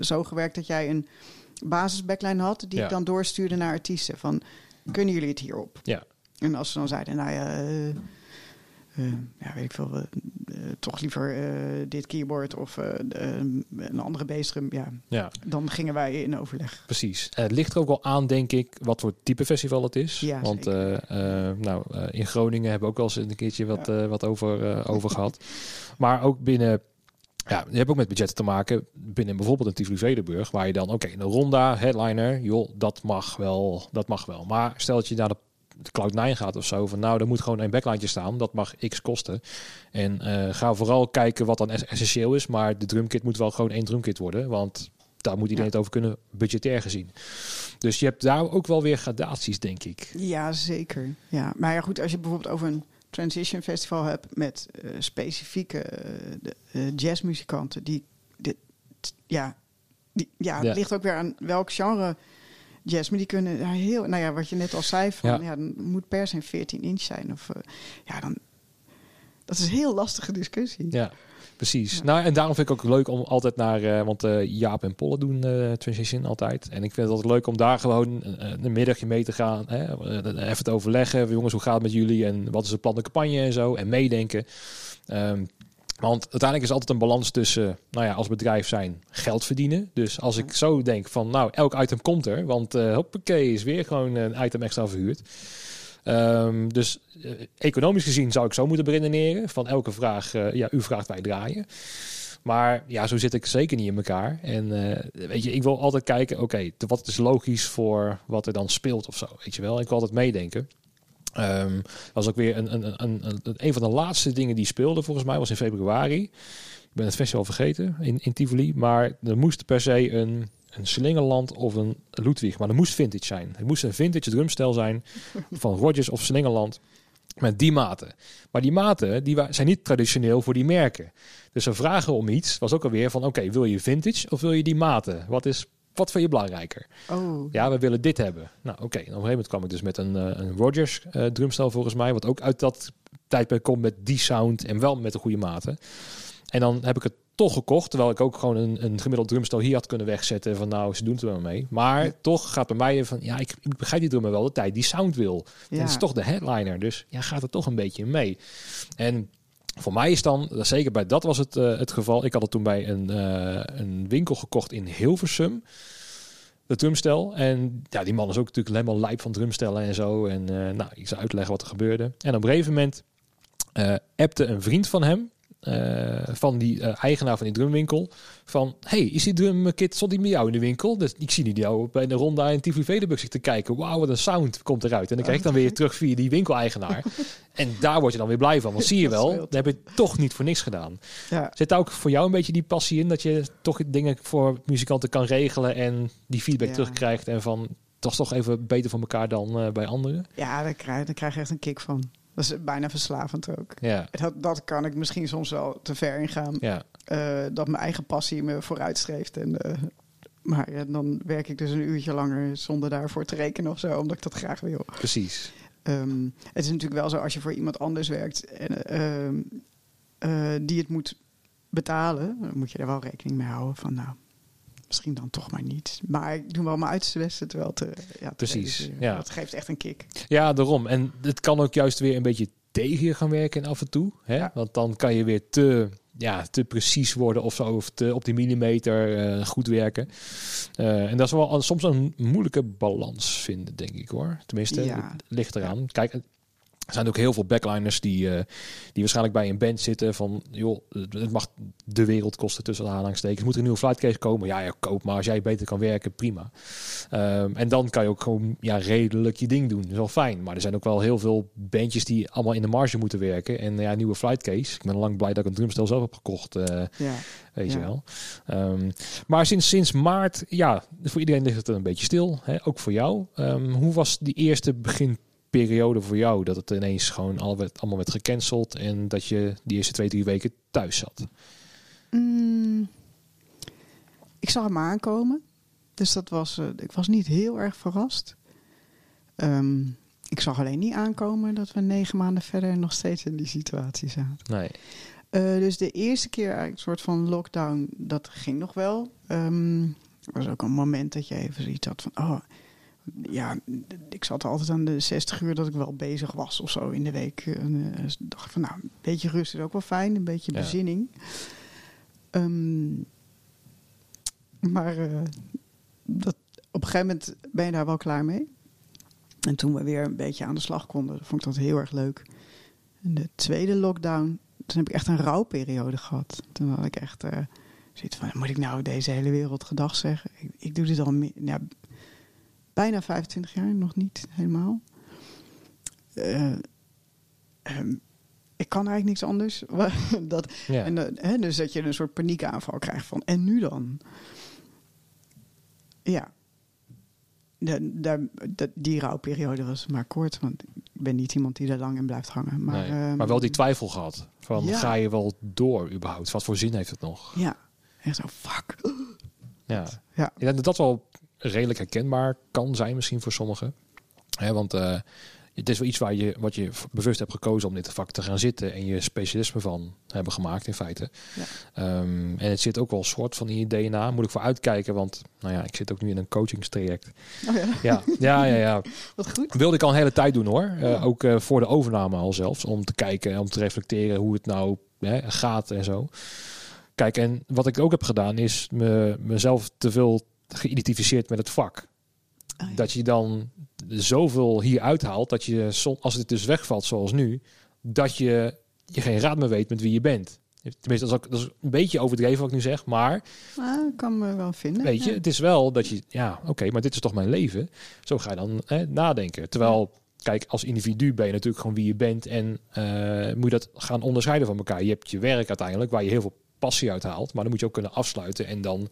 zo gewerkt dat jij een basis backline had die ik dan doorstuurde naar artiesten van kunnen jullie het hierop? Ja. En als ze dan zeiden, nou ja, uh, ja weet ik veel, uh, toch liever dit keyboard of een andere bassdrum, ja. ja, dan gingen wij in overleg. Precies. het ligt er ook wel aan, denk ik, wat voor type festival het is. Ja, Want nou, in Groningen hebben we ook wel eens een keertje wat, ja. wat over, over gehad. Maar ook binnen ja, je hebt ook met budgetten te maken binnen bijvoorbeeld een Tivoli Vredenburg, waar je dan, oké, okay, een ronda, headliner, joh, dat mag wel, dat mag wel. Maar stel dat je naar de Cloud9 gaat of zo, van nou, er moet gewoon een backline staan, dat mag x kosten. En uh, ga vooral kijken wat dan essentieel is, maar de drumkit moet wel gewoon één drumkit worden, want daar moet iedereen ja. het over kunnen, budgetair gezien. Dus je hebt daar ook wel weer gradaties, denk ik. Ja, zeker. Ja, maar ja, goed, als je bijvoorbeeld over een Transition Festival heb met uh, specifieke uh, jazzmuzikanten die, dit, ja, die, ja, het ja. ligt ook weer aan welk genre jazz, maar die kunnen heel, nou ja, wat je net al zei van, ja, ja dan moet per se 14 inch zijn of uh, ja, dan dat is een heel lastige discussie. Ja. Precies. Nou, en daarom vind ik ook leuk om altijd naar, eh, want eh, Jaap en Polle doen eh, Transition altijd. En ik vind het altijd leuk om daar gewoon eh, een middagje mee te gaan. Hè? Eh, even te overleggen. Jongens, hoe gaat het met jullie? En wat is het plan de campagne en zo? En meedenken. Ehm, want uiteindelijk is altijd een balans tussen, nou ja, als bedrijf zijn, geld verdienen. Dus als ik zo denk van, nou, elk item komt er. Want eh hoppakee, is weer gewoon een item extra verhuurd. Ehm, dus eh, economisch gezien zou ik zo moeten beredeneren. Van elke vraag, eh, ja, u vraagt, wij draaien. Maar ja, zo zit ik zeker niet in elkaar. En weet je, ik wil altijd kijken, oké, wat is logisch voor wat er dan speelt of zo, weet je wel. Ik wil altijd meedenken. Dat was ook weer een, een, een, een, een van de laatste dingen die speelde volgens mij, was in februari. Ik ben het festival vergeten in, in Tivoli. Maar er moest per se een, een Slingerland of een Ludwig. Maar er moest vintage zijn. Het moest een vintage drumstel zijn <laughs> van Rogers of Slingerland. Met die maten. Maar die maten die zijn niet traditioneel voor die merken. Dus een vragen om iets was ook alweer van... oké, wil je vintage of wil je die maten? Wat, is, wat vind je belangrijker? Oh, Ja, we willen dit hebben. Nou, oké. Op een gegeven moment kwam ik dus met een, eh, een Rogers eh, drumstel volgens mij. Wat ook uit dat tijdperk komt met die sound en wel met de goede maten. En dan heb ik het toch gekocht. Terwijl ik ook gewoon een, een gemiddeld drumstel hier had kunnen wegzetten. Van nou, ze doen het er wel mee. Maar toch gaat bij mij van... Ja, ik, ik begrijp die drummer wel de tijd die sound wil. ja. Het is toch de headliner. Dus ja, gaat er toch een beetje mee. En voor mij is dan, zeker bij dat was het, eh, het geval. Ik had het toen bij een, eh, een winkel gekocht in Hilversum. De drumstel. En ja, die man is ook natuurlijk helemaal lijp van drumstellen en zo. En eh, nou, ik zou uitleggen wat er gebeurde. En op een gegeven moment appte een vriend van hem. Eh, van die eh, eigenaar van die drumwinkel. Van, hey, is die drumkit, stond die bij jou in de winkel? Dus ik zie die jou bij de ronda in Tivoli Vredenburg zitten kijken. Wauw, wat een sound komt eruit. En dan krijg ik dan weer terug via die winkeleigenaar. <laughs> en daar word je dan weer blij van. Want zie je wel, dat heb je toch niet voor niks gedaan. ja. Zit daar ook voor jou een beetje die passie in? Dat je toch dingen voor muzikanten kan regelen en die feedback Ja. terugkrijgt. En van, dat is toch even beter voor elkaar dan eh, bij anderen. ja daar, krijg, daar krijg je echt een kick van. Dat is bijna verslavend ook. Ja, Dat, dat kan ik misschien soms wel te ver ingaan. ja, eh, dat mijn eigen passie me vooruitstreeft. En, eh, maar dan werk ik dus een uurtje langer zonder daarvoor te rekenen of zo, omdat ik dat graag wil. precies. Ehm, het is natuurlijk wel zo als je voor iemand anders werkt en, eh, ehm, eh, die het moet betalen, dan moet je er wel rekening mee houden van nou. Misschien dan toch maar niet. Maar ik doe wel mijn uiterste wel te, ja, Precies, ja. Dat geeft echt een kick. Ja, daarom. En het kan ook juist weer een beetje tegen je gaan werken af en toe. Hè? Ja. Want dan kan je weer te, ja, te precies worden of zo. Of te op die millimeter eh, goed werken. Eh, en dat is wel soms een moeilijke balans vinden, denk ik hoor. Tenminste, Ja. het ligt eraan. Kijk, er zijn ook heel veel backliners die, eh, die waarschijnlijk bij een band zitten van... joh, het mag de wereld kosten tussen de aanhalingstekens. Moet er een nieuwe flightcase komen? Ja, ja, koop maar. Als jij beter kan werken, prima. Ehm, en dan kan je ook gewoon ja, redelijk je ding doen. Dat is wel fijn. Maar er zijn ook wel heel veel bandjes die allemaal in de marge moeten werken. En ja, nieuwe flightcase. Ik ben lang blij dat ik een drumstel zelf heb gekocht. eh, Ja. weet je Ja. wel. Ehm, maar sinds, sinds maart, ja, voor iedereen ligt het een beetje stil. Hè? Ook voor jou. Ehm, hoe was die eerste beginperiode voor jou? Dat het ineens gewoon al werd, allemaal werd gecanceld. En dat je die eerste twee, drie weken thuis zat. Mm, ik zag hem aankomen. Dus dat was, eh, ik was niet heel erg verrast. Ehm, ik zag alleen niet aankomen dat we negen maanden verder nog steeds in die situatie zaten. Nee. Eh, dus de eerste keer eigenlijk een soort van lockdown, dat ging nog wel. Ehm, er was ook een moment dat je even zoiets had van... Oh, ja, ik zat altijd aan de 60 uur dat ik wel bezig was of zo in de week. En eh, dacht ik van nou, een beetje rust is ook wel fijn, een beetje Ja. bezinning. Ehm, maar eh, dat, op een gegeven moment ben je daar wel klaar mee. En toen we weer een beetje aan de slag konden, vond ik dat heel erg leuk. En de tweede lockdown, toen heb ik echt een rouwperiode gehad. Toen had ik echt eh zoiets van, moet ik nou deze hele wereld gedag zeggen? Ik, ik doe dit al meer, ja, bijna 25 jaar, nog niet helemaal. Eh, ehm, ik kan eigenlijk niks anders. <laughs> dat, Ja. en, eh, hè, dus dat je een soort paniekaanval krijgt van, en nu dan? Ja. De, daar, dat, die rouwperiode was maar kort, want ik ben niet iemand die daar lang in blijft hangen. Maar, nee. ehm, maar wel die twijfel gehad. Van, ja. ga je wel door überhaupt? Wat voor zin heeft het nog? Ja, echt zo, fuck. <gasps> Ja. Ja. Ik denk dat dat wel redelijk herkenbaar kan zijn misschien voor sommigen. Hè, want eh, het is wel iets waar je, wat je bewust hebt gekozen om dit vak te gaan zitten en je specialisme van hebben gemaakt in feite. Ja. Ehm, en het zit ook wel een soort van in je DNA. Moet ik voor uitkijken, want nou ja, ik zit ook nu in een coachingstraject. Oh ja, Ja, ja, ja, ja. <laughs> wat goed. Wilde ik al een hele tijd doen hoor. Eh. Ook eh, voor de overname al zelfs. Om te kijken, om te reflecteren hoe het nou hè, gaat en zo. Kijk, en wat ik ook heb gedaan is me, mezelf te veel geïdentificeerd met het vak. Ah, ja. Dat je dan zoveel hier uithaalt dat je, als het dus wegvalt zoals nu, dat je, je geen raad meer weet met wie je bent. Tenminste, dat is, ook, dat is een beetje overdreven wat ik nu zeg, maar ik kan me wel vinden. Weet je, Ja. het is wel dat je, ja, oké, maar dit is toch mijn leven. Zo ga je dan hè, nadenken. Terwijl, kijk, als individu ben je natuurlijk gewoon wie je bent en eh, moet je dat gaan onderscheiden van elkaar. Je hebt je werk uiteindelijk waar je heel veel passie uit haalt, maar dan moet je ook kunnen afsluiten en dan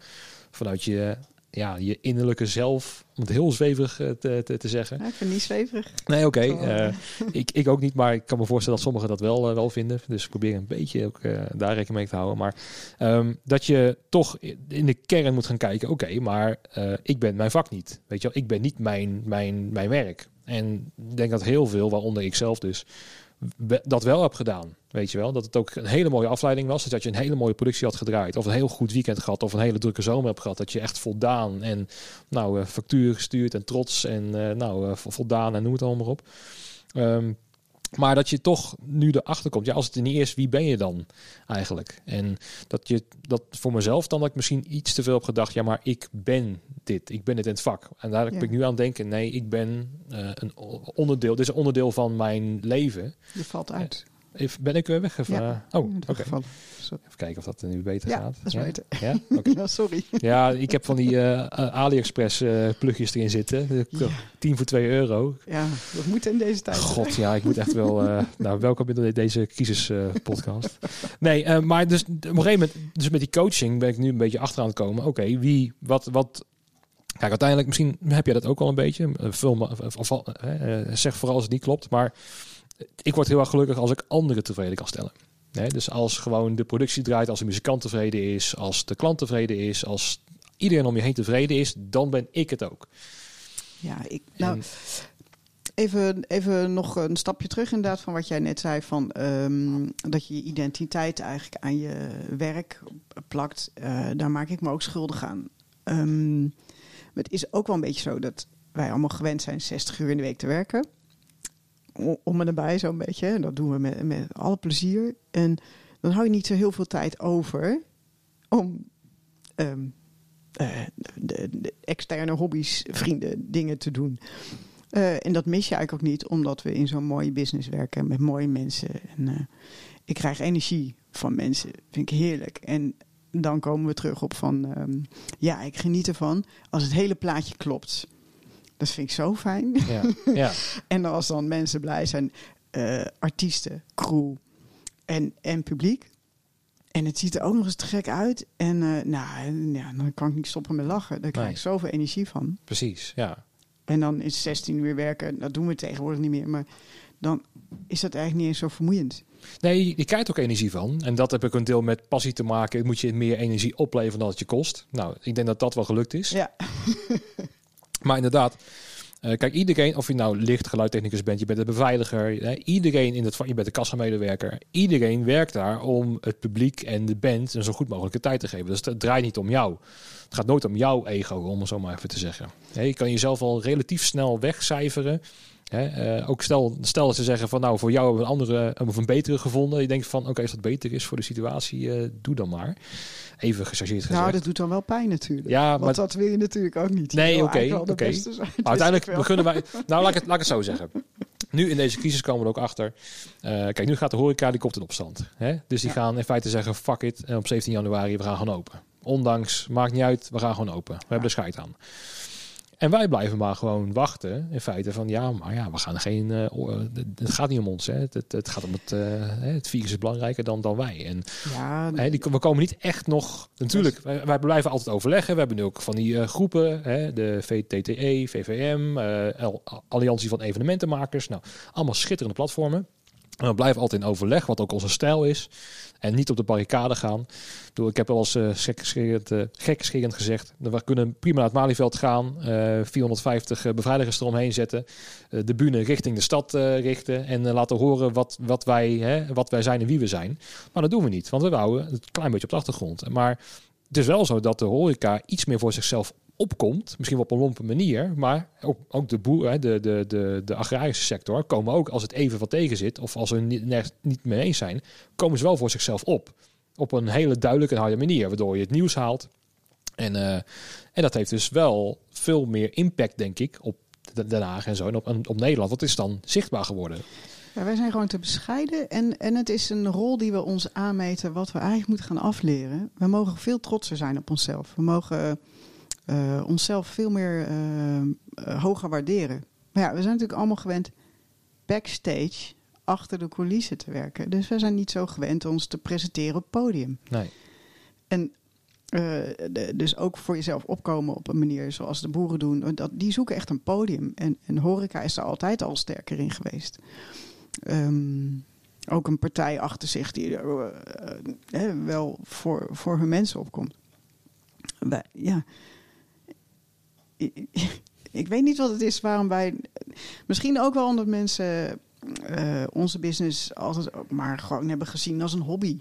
vanuit je, ja, je innerlijke zelf, om het heel zweverig eh, te, te, te zeggen. Ja, ik vind het niet zweverig. Nee, oké. Eh, ik, ik ook niet, maar ik kan me voorstellen dat sommigen dat wel, eh, wel vinden. Dus ik probeer een beetje ook daar rekening mee te houden. Maar ehm, dat je toch in de kern moet gaan kijken. Oké, maar ik ben mijn vak niet. Weet je wel, ik ben niet mijn, mijn, mijn werk. En ik denk dat heel veel, waaronder ik zelf dus, dat wel heb gedaan. Weet je wel, dat het ook een hele mooie afleiding was. Dus dat je een hele mooie productie had gedraaid. Of een heel goed weekend gehad. Of een hele drukke zomer hebt gehad. Dat je echt voldaan en nou, eh, factuur gestuurd en trots. En eh, nou, eh, vo- voldaan en noem het allemaal op. Ehm, maar dat je toch nu erachter komt. Ja, als het er niet is, wie ben je dan eigenlijk? En dat je dat voor mezelf dan dat ik misschien iets te veel heb gedacht. Ja, maar ik ben dit. Ik ben dit in het vak. En daar Ja. ben ik nu aan het denken. Nee, ik ben eh, een onderdeel. Dit is een onderdeel van mijn leven. Je valt uit. Even, ben ik weer weggevallen? Ja, oh, oké. Even kijken of dat nu beter Ja, gaat. dat is ja? beter. <laughs> Ja? Sorry. ja, ik heb van die eh, eh, AliExpress eh, plugjes erin zitten. De- Ja. 10 voor 2 euro. Ja, dat moet in deze tijd. God, ja, ik moet echt wel. eh <laughs> nou, welkom in deze kiezerspodcast. nee, eh, maar dus op een gegeven moment, dus met die coaching ben ik nu een beetje achteraan het komen. Oké, wie, wat, wat. Kijk, uiteindelijk, misschien heb jij dat ook al een beetje. Eh, me, of, of, eh, eh, zeg vooral als het niet klopt. Maar ik word heel erg gelukkig als ik anderen tevreden kan stellen. Nee, dus als gewoon de productie draait, als de muzikant tevreden is, als de klant tevreden is, als iedereen om je heen tevreden is, dan ben ik het ook. Ja, ik, nou, En- even, even nog een stapje terug inderdaad van wat jij net zei. Van, ehm, dat je je identiteit eigenlijk aan je werk plakt. Eh, daar maak ik me ook schuldig aan. Maar het is ook wel een beetje zo dat wij allemaal gewend zijn 60 uur in de week te werken. Om en nabij zo'n beetje. En dat doen we met, met alle plezier. En dan hou je niet zo heel veel tijd over om ehm, eh, de externe hobby's, vrienden, dingen te doen. Eh, en dat mis je eigenlijk ook niet, omdat we in zo'n mooie business werken met mooie mensen. En eh, ik krijg energie van mensen, vind ik heerlijk. En dan komen we terug op van, ehm, ja, ik geniet ervan als het hele plaatje klopt. Dat vind ik zo fijn. Ja, ja. <laughs> En als dan mensen blij zijn, eh, artiesten, crew en, en publiek. En het ziet er ook nog eens te gek uit. En eh, nou, ja, dan kan ik niet stoppen met lachen. Daar krijg Nee. ik zoveel energie van. precies. Ja. En dan is 16 uur werken, dat doen we tegenwoordig niet meer. Maar dan is dat eigenlijk niet eens zo vermoeiend. Nee, je krijgt ook energie van. En dat heb ik een deel met passie te maken. Moet je meer energie opleveren dan het je kost. Nou, ik denk dat dat wel gelukt is. Ja, <laughs> Maar inderdaad, eh, kijk, iedereen, of je nou licht geluidtechnicus bent, je bent een beveiliger, hè, iedereen in het je bent een kassamedewerker, iedereen werkt daar om het publiek en de band een zo goed mogelijke tijd te geven. Dus het draait niet om jou. Het gaat nooit om jouw ego, om het zo maar even te zeggen. Je kan jezelf al relatief snel wegcijferen. Hè, eh, ook stel, stel dat ze zeggen van nou voor jou hebben we een andere of een betere gevonden. Je denkt van oké als dat beter is voor de situatie, eh, doe dan maar. Even gechargeerd gezegd. nou, dat doet dan wel pijn natuurlijk. Ja, Want dat wil je natuurlijk ook niet. Nee, oké, oké. uiteindelijk beginnen wij. <laughs> Nou, laat ik, het, laat ik het zo zeggen. Nu in deze crisis komen we er ook achter. Eh, kijk, nu gaat de horeca die komt in opstand. Hè? Dus die Ja. gaan in feite zeggen: fuck it. En op 17 januari we gaan gewoon open. Ondanks, maakt niet uit, we gaan gewoon open. We hebben er scheid aan. En wij blijven maar gewoon wachten. In feite van ja, maar ja, we gaan geen. eh, eh, het gaat niet om ons. Hè. Het, het, het gaat om het. eh, het virus is belangrijker dan, dan wij. En Ja, Hè, die, we komen niet echt nog. Natuurlijk, wij, wij blijven altijd overleggen. We hebben nu ook van die groepen, hè, de VTTE, VVM, Al- Alliantie van Evenementenmakers. Nou, allemaal schitterende platformen. En we blijven altijd in overleg, wat ook onze stijl is. En niet op de barricade gaan. Ik, heb wel eens uh, gekscherend, uh, gekscherend gezegd. We kunnen prima naar het Malieveld gaan. Uh, 450 beveiligers eromheen zetten. de bühne richting de stad richten. En laten horen wat, wat, wij, hè, wat wij zijn en wie we zijn. Maar dat doen we niet. Want we houden het klein beetje op de achtergrond. Maar het is wel zo dat de horeca iets meer voor zichzelf opkomt, misschien wel op een lompe manier, maar ook, ook de boeren, de, de, de, de agrarische sector, komen ook als het even wat tegen zit, of als we niet, niet mee eens zijn, komen ze wel voor zichzelf op. Op een hele duidelijke en harde manier, waardoor je het nieuws haalt. En, uh, en dat heeft dus wel veel meer impact, denk ik, op Den Haag en zo, en op, op Nederland. Wat is dan zichtbaar geworden? Ja, wij zijn gewoon te bescheiden en, en het is een rol die we ons aanmeten wat we eigenlijk moeten gaan afleren. We mogen veel trotser zijn op onszelf. We mogen uh, onszelf veel meer uh, hoger waarderen. Maar ja, we zijn natuurlijk allemaal gewend backstage achter de coulissen te werken. Dus we zijn niet zo gewend ons te presenteren op podium. Nee. En de, dus ook voor jezelf opkomen op een manier zoals de boeren doen. Dat, die zoeken echt een podium. En, en horeca is er altijd al sterker in geweest. Um, ook een partij achter zich die er wel voor, voor hun mensen opkomt. Wij, ja, ik weet niet wat het is waarom wij. Misschien ook wel omdat mensen uh, onze business altijd ook maar gewoon hebben gezien als een hobby.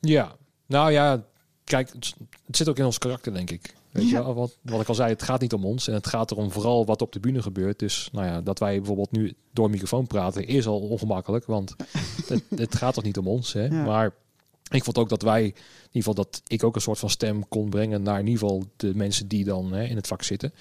Ja, nou ja, kijk, het, zit ook in ons karakter, denk ik. Weet ja. je, wat, wat ik al zei, het gaat niet om ons en het gaat erom vooral wat op de bühne gebeurt. Dus nou ja, dat wij bijvoorbeeld nu door microfoon praten is al ongemakkelijk, want het, het gaat toch niet om ons. Hè? Ja. Maar ik vond ook dat wij, in ieder geval dat ik ook een soort van stem kon brengen naar in ieder geval de mensen die dan hè, in het vak zitten.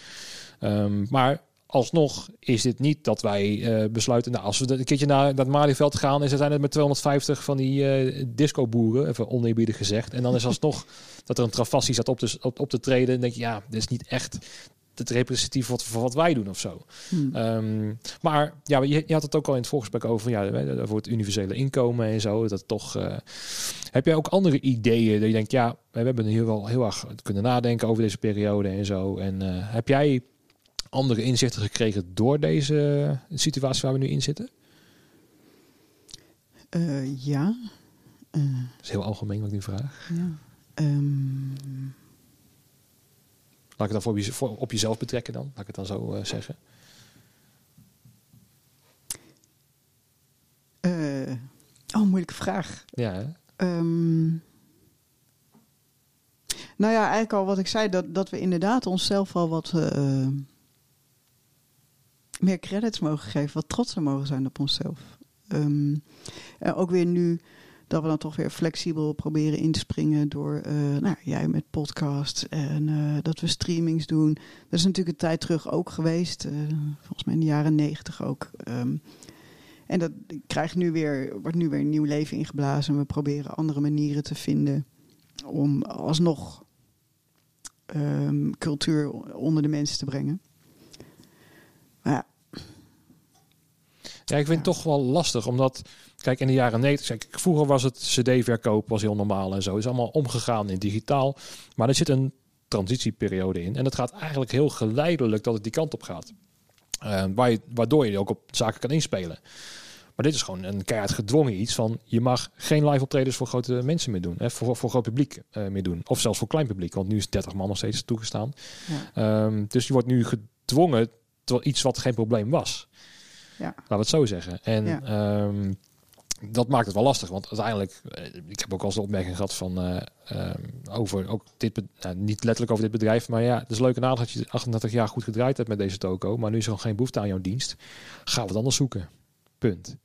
Um, maar alsnog is dit niet dat wij uh, besluiten, nou, als we een keertje naar, het Malieveld gaan, is zijn het met 250 van die uh, disco-boeren, even oneerbiedig gezegd. En dan is alsnog <laughs> dat er een travassie staat op te, op, op te treden. En denk je, ja, dit is niet echt het representatief wat, voor wat wij doen of zo. Hmm. Um, maar ja, je, je, had het ook al in het voorgesprek over, ja, voor het universele inkomen en zo. Dat toch. Uh, heb jij ook andere ideeën dat je denkt, ja, we hebben hier wel heel erg kunnen nadenken over deze periode en zo. En uh, heb jij andere inzichten gekregen door deze situatie waar we nu in zitten? Uh, ja. dat is heel algemeen wat ik nu vraag. Ja. Um, Laat ik het dan voor, voor, op jezelf betrekken dan? Laat ik het dan zo uh, zeggen. Uh, oh, moeilijke vraag. Ja. Um, nou ja, eigenlijk al wat ik zei, dat, dat we inderdaad onszelf al wat uh, meer credits mogen geven, wat trotser mogen zijn op onszelf. Um, en ook weer nu dat we dan toch weer flexibel proberen in te springen door, uh, nou jij met podcast en uh, dat we streamings doen. Dat is natuurlijk een tijd terug ook geweest, uh, volgens mij in de jaren negentig ook. Um, en dat krijgt nu weer, wordt nu weer een nieuw leven ingeblazen. We proberen andere manieren te vinden om alsnog um, cultuur onder de mensen te brengen. Maar ja. Ja, ik vind het toch wel lastig, omdat Kijk, in de jaren 90, vroeger was het CD-verkoop was heel normaal en zo. is allemaal omgegaan in digitaal. Maar er zit een transitieperiode in. En het gaat eigenlijk heel geleidelijk dat het die kant op gaat. Uh, waar je, waardoor je ook op zaken kan inspelen. Maar dit is gewoon een keihard gedwongen iets van je mag geen live optredens voor grote mensen meer doen. Hè, voor, voor groot publiek uh, meer doen. Of zelfs voor klein publiek. Want nu is 30 man nog steeds toegestaan. Ja. Um, dus je wordt nu gedwongen tot iets wat geen probleem was. Ja. Laten we het zo zeggen. En ja. um, dat maakt het wel lastig, want uiteindelijk, eh, ik heb ook al eens de opmerking gehad van uh, um, over ook dit, nou, niet letterlijk over dit bedrijf, maar ja, het is leuk en aardig dat je 38 jaar goed gedraaid hebt met deze toko, maar nu is er gewoon geen behoefte aan jouw dienst. We het anders zoeken. Punt.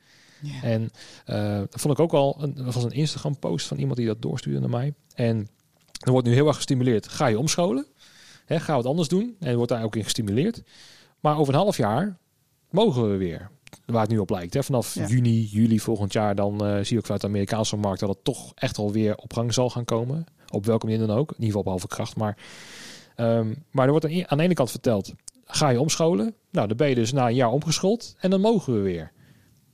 En uh, dat vond ik ook al, een, dat was een Instagram post van iemand die dat doorstuurde naar mij. En er wordt nu heel erg gestimuleerd, ga je omscholen? Hè, ga het anders doen? En wordt daar ook in gestimuleerd. Maar over een half jaar mogen we weer waar het nu op lijkt. Hè. Vanaf ja. juni, juli volgend jaar, dan uh, zie ik vanuit de Amerikaanse markt dat het toch echt alweer op gang zal gaan komen. Op welke manier dan ook. In ieder geval behalve kracht. Maar, um, maar er wordt aan de ene kant verteld, ga je omscholen? Nou, dan ben je dus na een jaar omgeschoold en dan mogen we weer.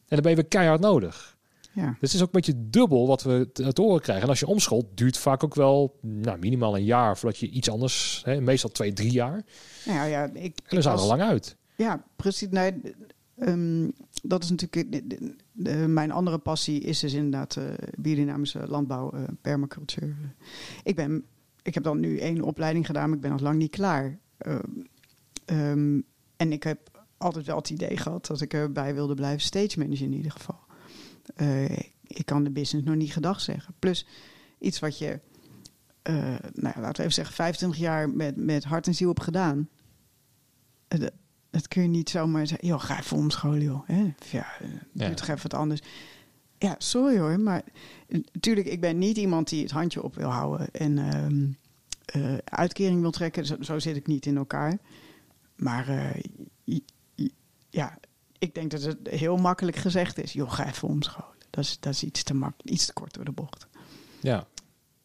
En dan ben je weer keihard nodig. Ja. Dus het is ook een beetje dubbel wat we te, te horen krijgen. En als je omscholt, duurt vaak ook wel nou, minimaal een jaar voordat je iets anders, hè, meestal twee, drie jaar. Nou ja, ik, en dan zijn we als, lang uit. Ja, precies. Nee, ehm, dat is natuurlijk. de- de- mijn andere passie is dus inderdaad eh, biodynamische landbouw, eh permaculture. Ik, ben, ik heb dan nu één opleiding gedaan, maar ik ben nog lang niet klaar. Ehm, ehm, en ik heb altijd wel het idee gehad dat ik erbij wilde blijven, stage manager in ieder geval. Eh, ik kan de business nog niet gedag zeggen. Plus iets wat je, eh, nou laten we even zeggen, 25 jaar met, met hart en ziel hebt gedaan. Eh, dat- kun je niet zomaar zeggen, joh, ga even omscholen, joh. Hè? Ja, eh, doe Ja. toch even wat anders. Ja, sorry hoor, maar eh, natuurlijk, ik ben niet iemand die het handje op wil houden en ehm, eh, uitkering wil trekken. Zo, zo zit ik niet in elkaar. Maar eh, ja, ik denk dat het heel makkelijk gezegd is. Joh, ga even omscholen. Dat is, dat is iets, te mak iets te kort door de bocht. Ja.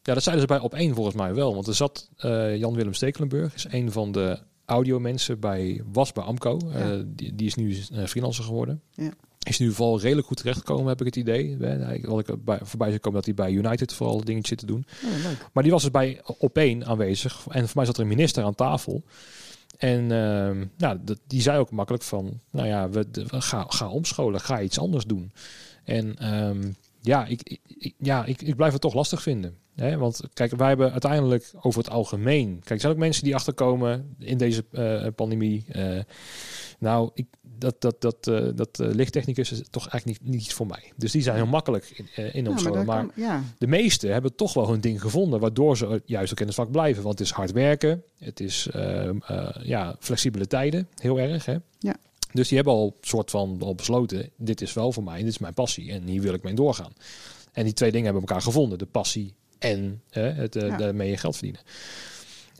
ja, dat zeiden ze bij op één volgens mij wel. Want er zat eh, Jan-Willem Stekelenburg, is een van de audiomensen bij Was bij Amco. Ja. Eh, die, die is nu eh, freelancer geworden. Ja. Is nu vooral redelijk goed terechtgekomen, heb ik het idee. Hij- Wat ik erbij- voorbij zou komen dat hij bij United vooral dingetjes zit te doen. Oh. Maar die was dus bij op één aanwezig. En voor mij zat er een minister aan tafel. En ehm, nou, die zei ook makkelijk van, nou ja, we, we ga, ga omscholen, ga iets anders doen. En ehm, ja, ik, ik- ja ik, ik blijf het toch lastig vinden. Hè? Want kijk, wij hebben uiteindelijk over het algemeen... Kijk, er zijn ook mensen die achterkomen in deze eh, pandemie. eh, nou, ik, dat, dat, dat, eh, dat lichttechnicus is toch eigenlijk niet, niet iets voor mij. Dus die zijn heel makkelijk in, in Ja, daar maar kan- ja, de meesten hebben toch wel hun ding gevonden, waardoor ze juist ook in het vak blijven. Want het is hard werken, het is ehm, eh, ja, flexibele tijden, heel erg. Hè? Ja. Dus die hebben al soort van al besloten, dit is wel voor mij, dit is mijn passie en hier wil ik mee doorgaan. En die twee dingen hebben elkaar gevonden, de passie en het eh, Ja. daarmee je geld verdienen.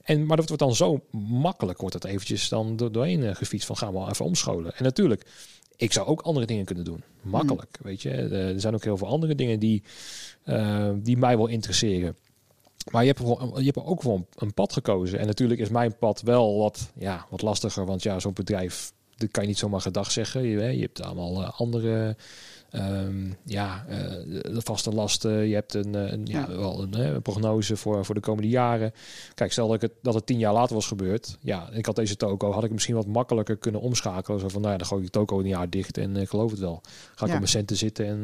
En, maar dat wordt dan zo makkelijk, wordt dat eventjes dan door- doorheen eh, gefietst van gaan we wel even omscholen. En natuurlijk, ik zou ook andere dingen kunnen doen. Makkelijk, weet je. Eh, Er zijn ook heel veel andere dingen die, die mij wel interesseren. Maar je hebt, gewoon- je hebt ook wel een pad gekozen. En natuurlijk is mijn pad wel wat, ja, wat lastiger. Want ja, zo'n bedrijf, dat kan je niet zomaar gedag zeggen. Je, je hebt allemaal eh, andere ehm, ja, de vaste lasten. Je hebt een, eh, een, ja, wel een, prognose voor, voor de komende jaren. Kijk, stel dat, ik het, dat het tien jaar later was gebeurd. Ja, ik had deze toko, had ik misschien wat makkelijker kunnen omschakelen. Zo van, nou ja, dan gooi ik de toko een jaar dicht en ik geloof het wel. Ga ik Ja. op mijn centen zitten en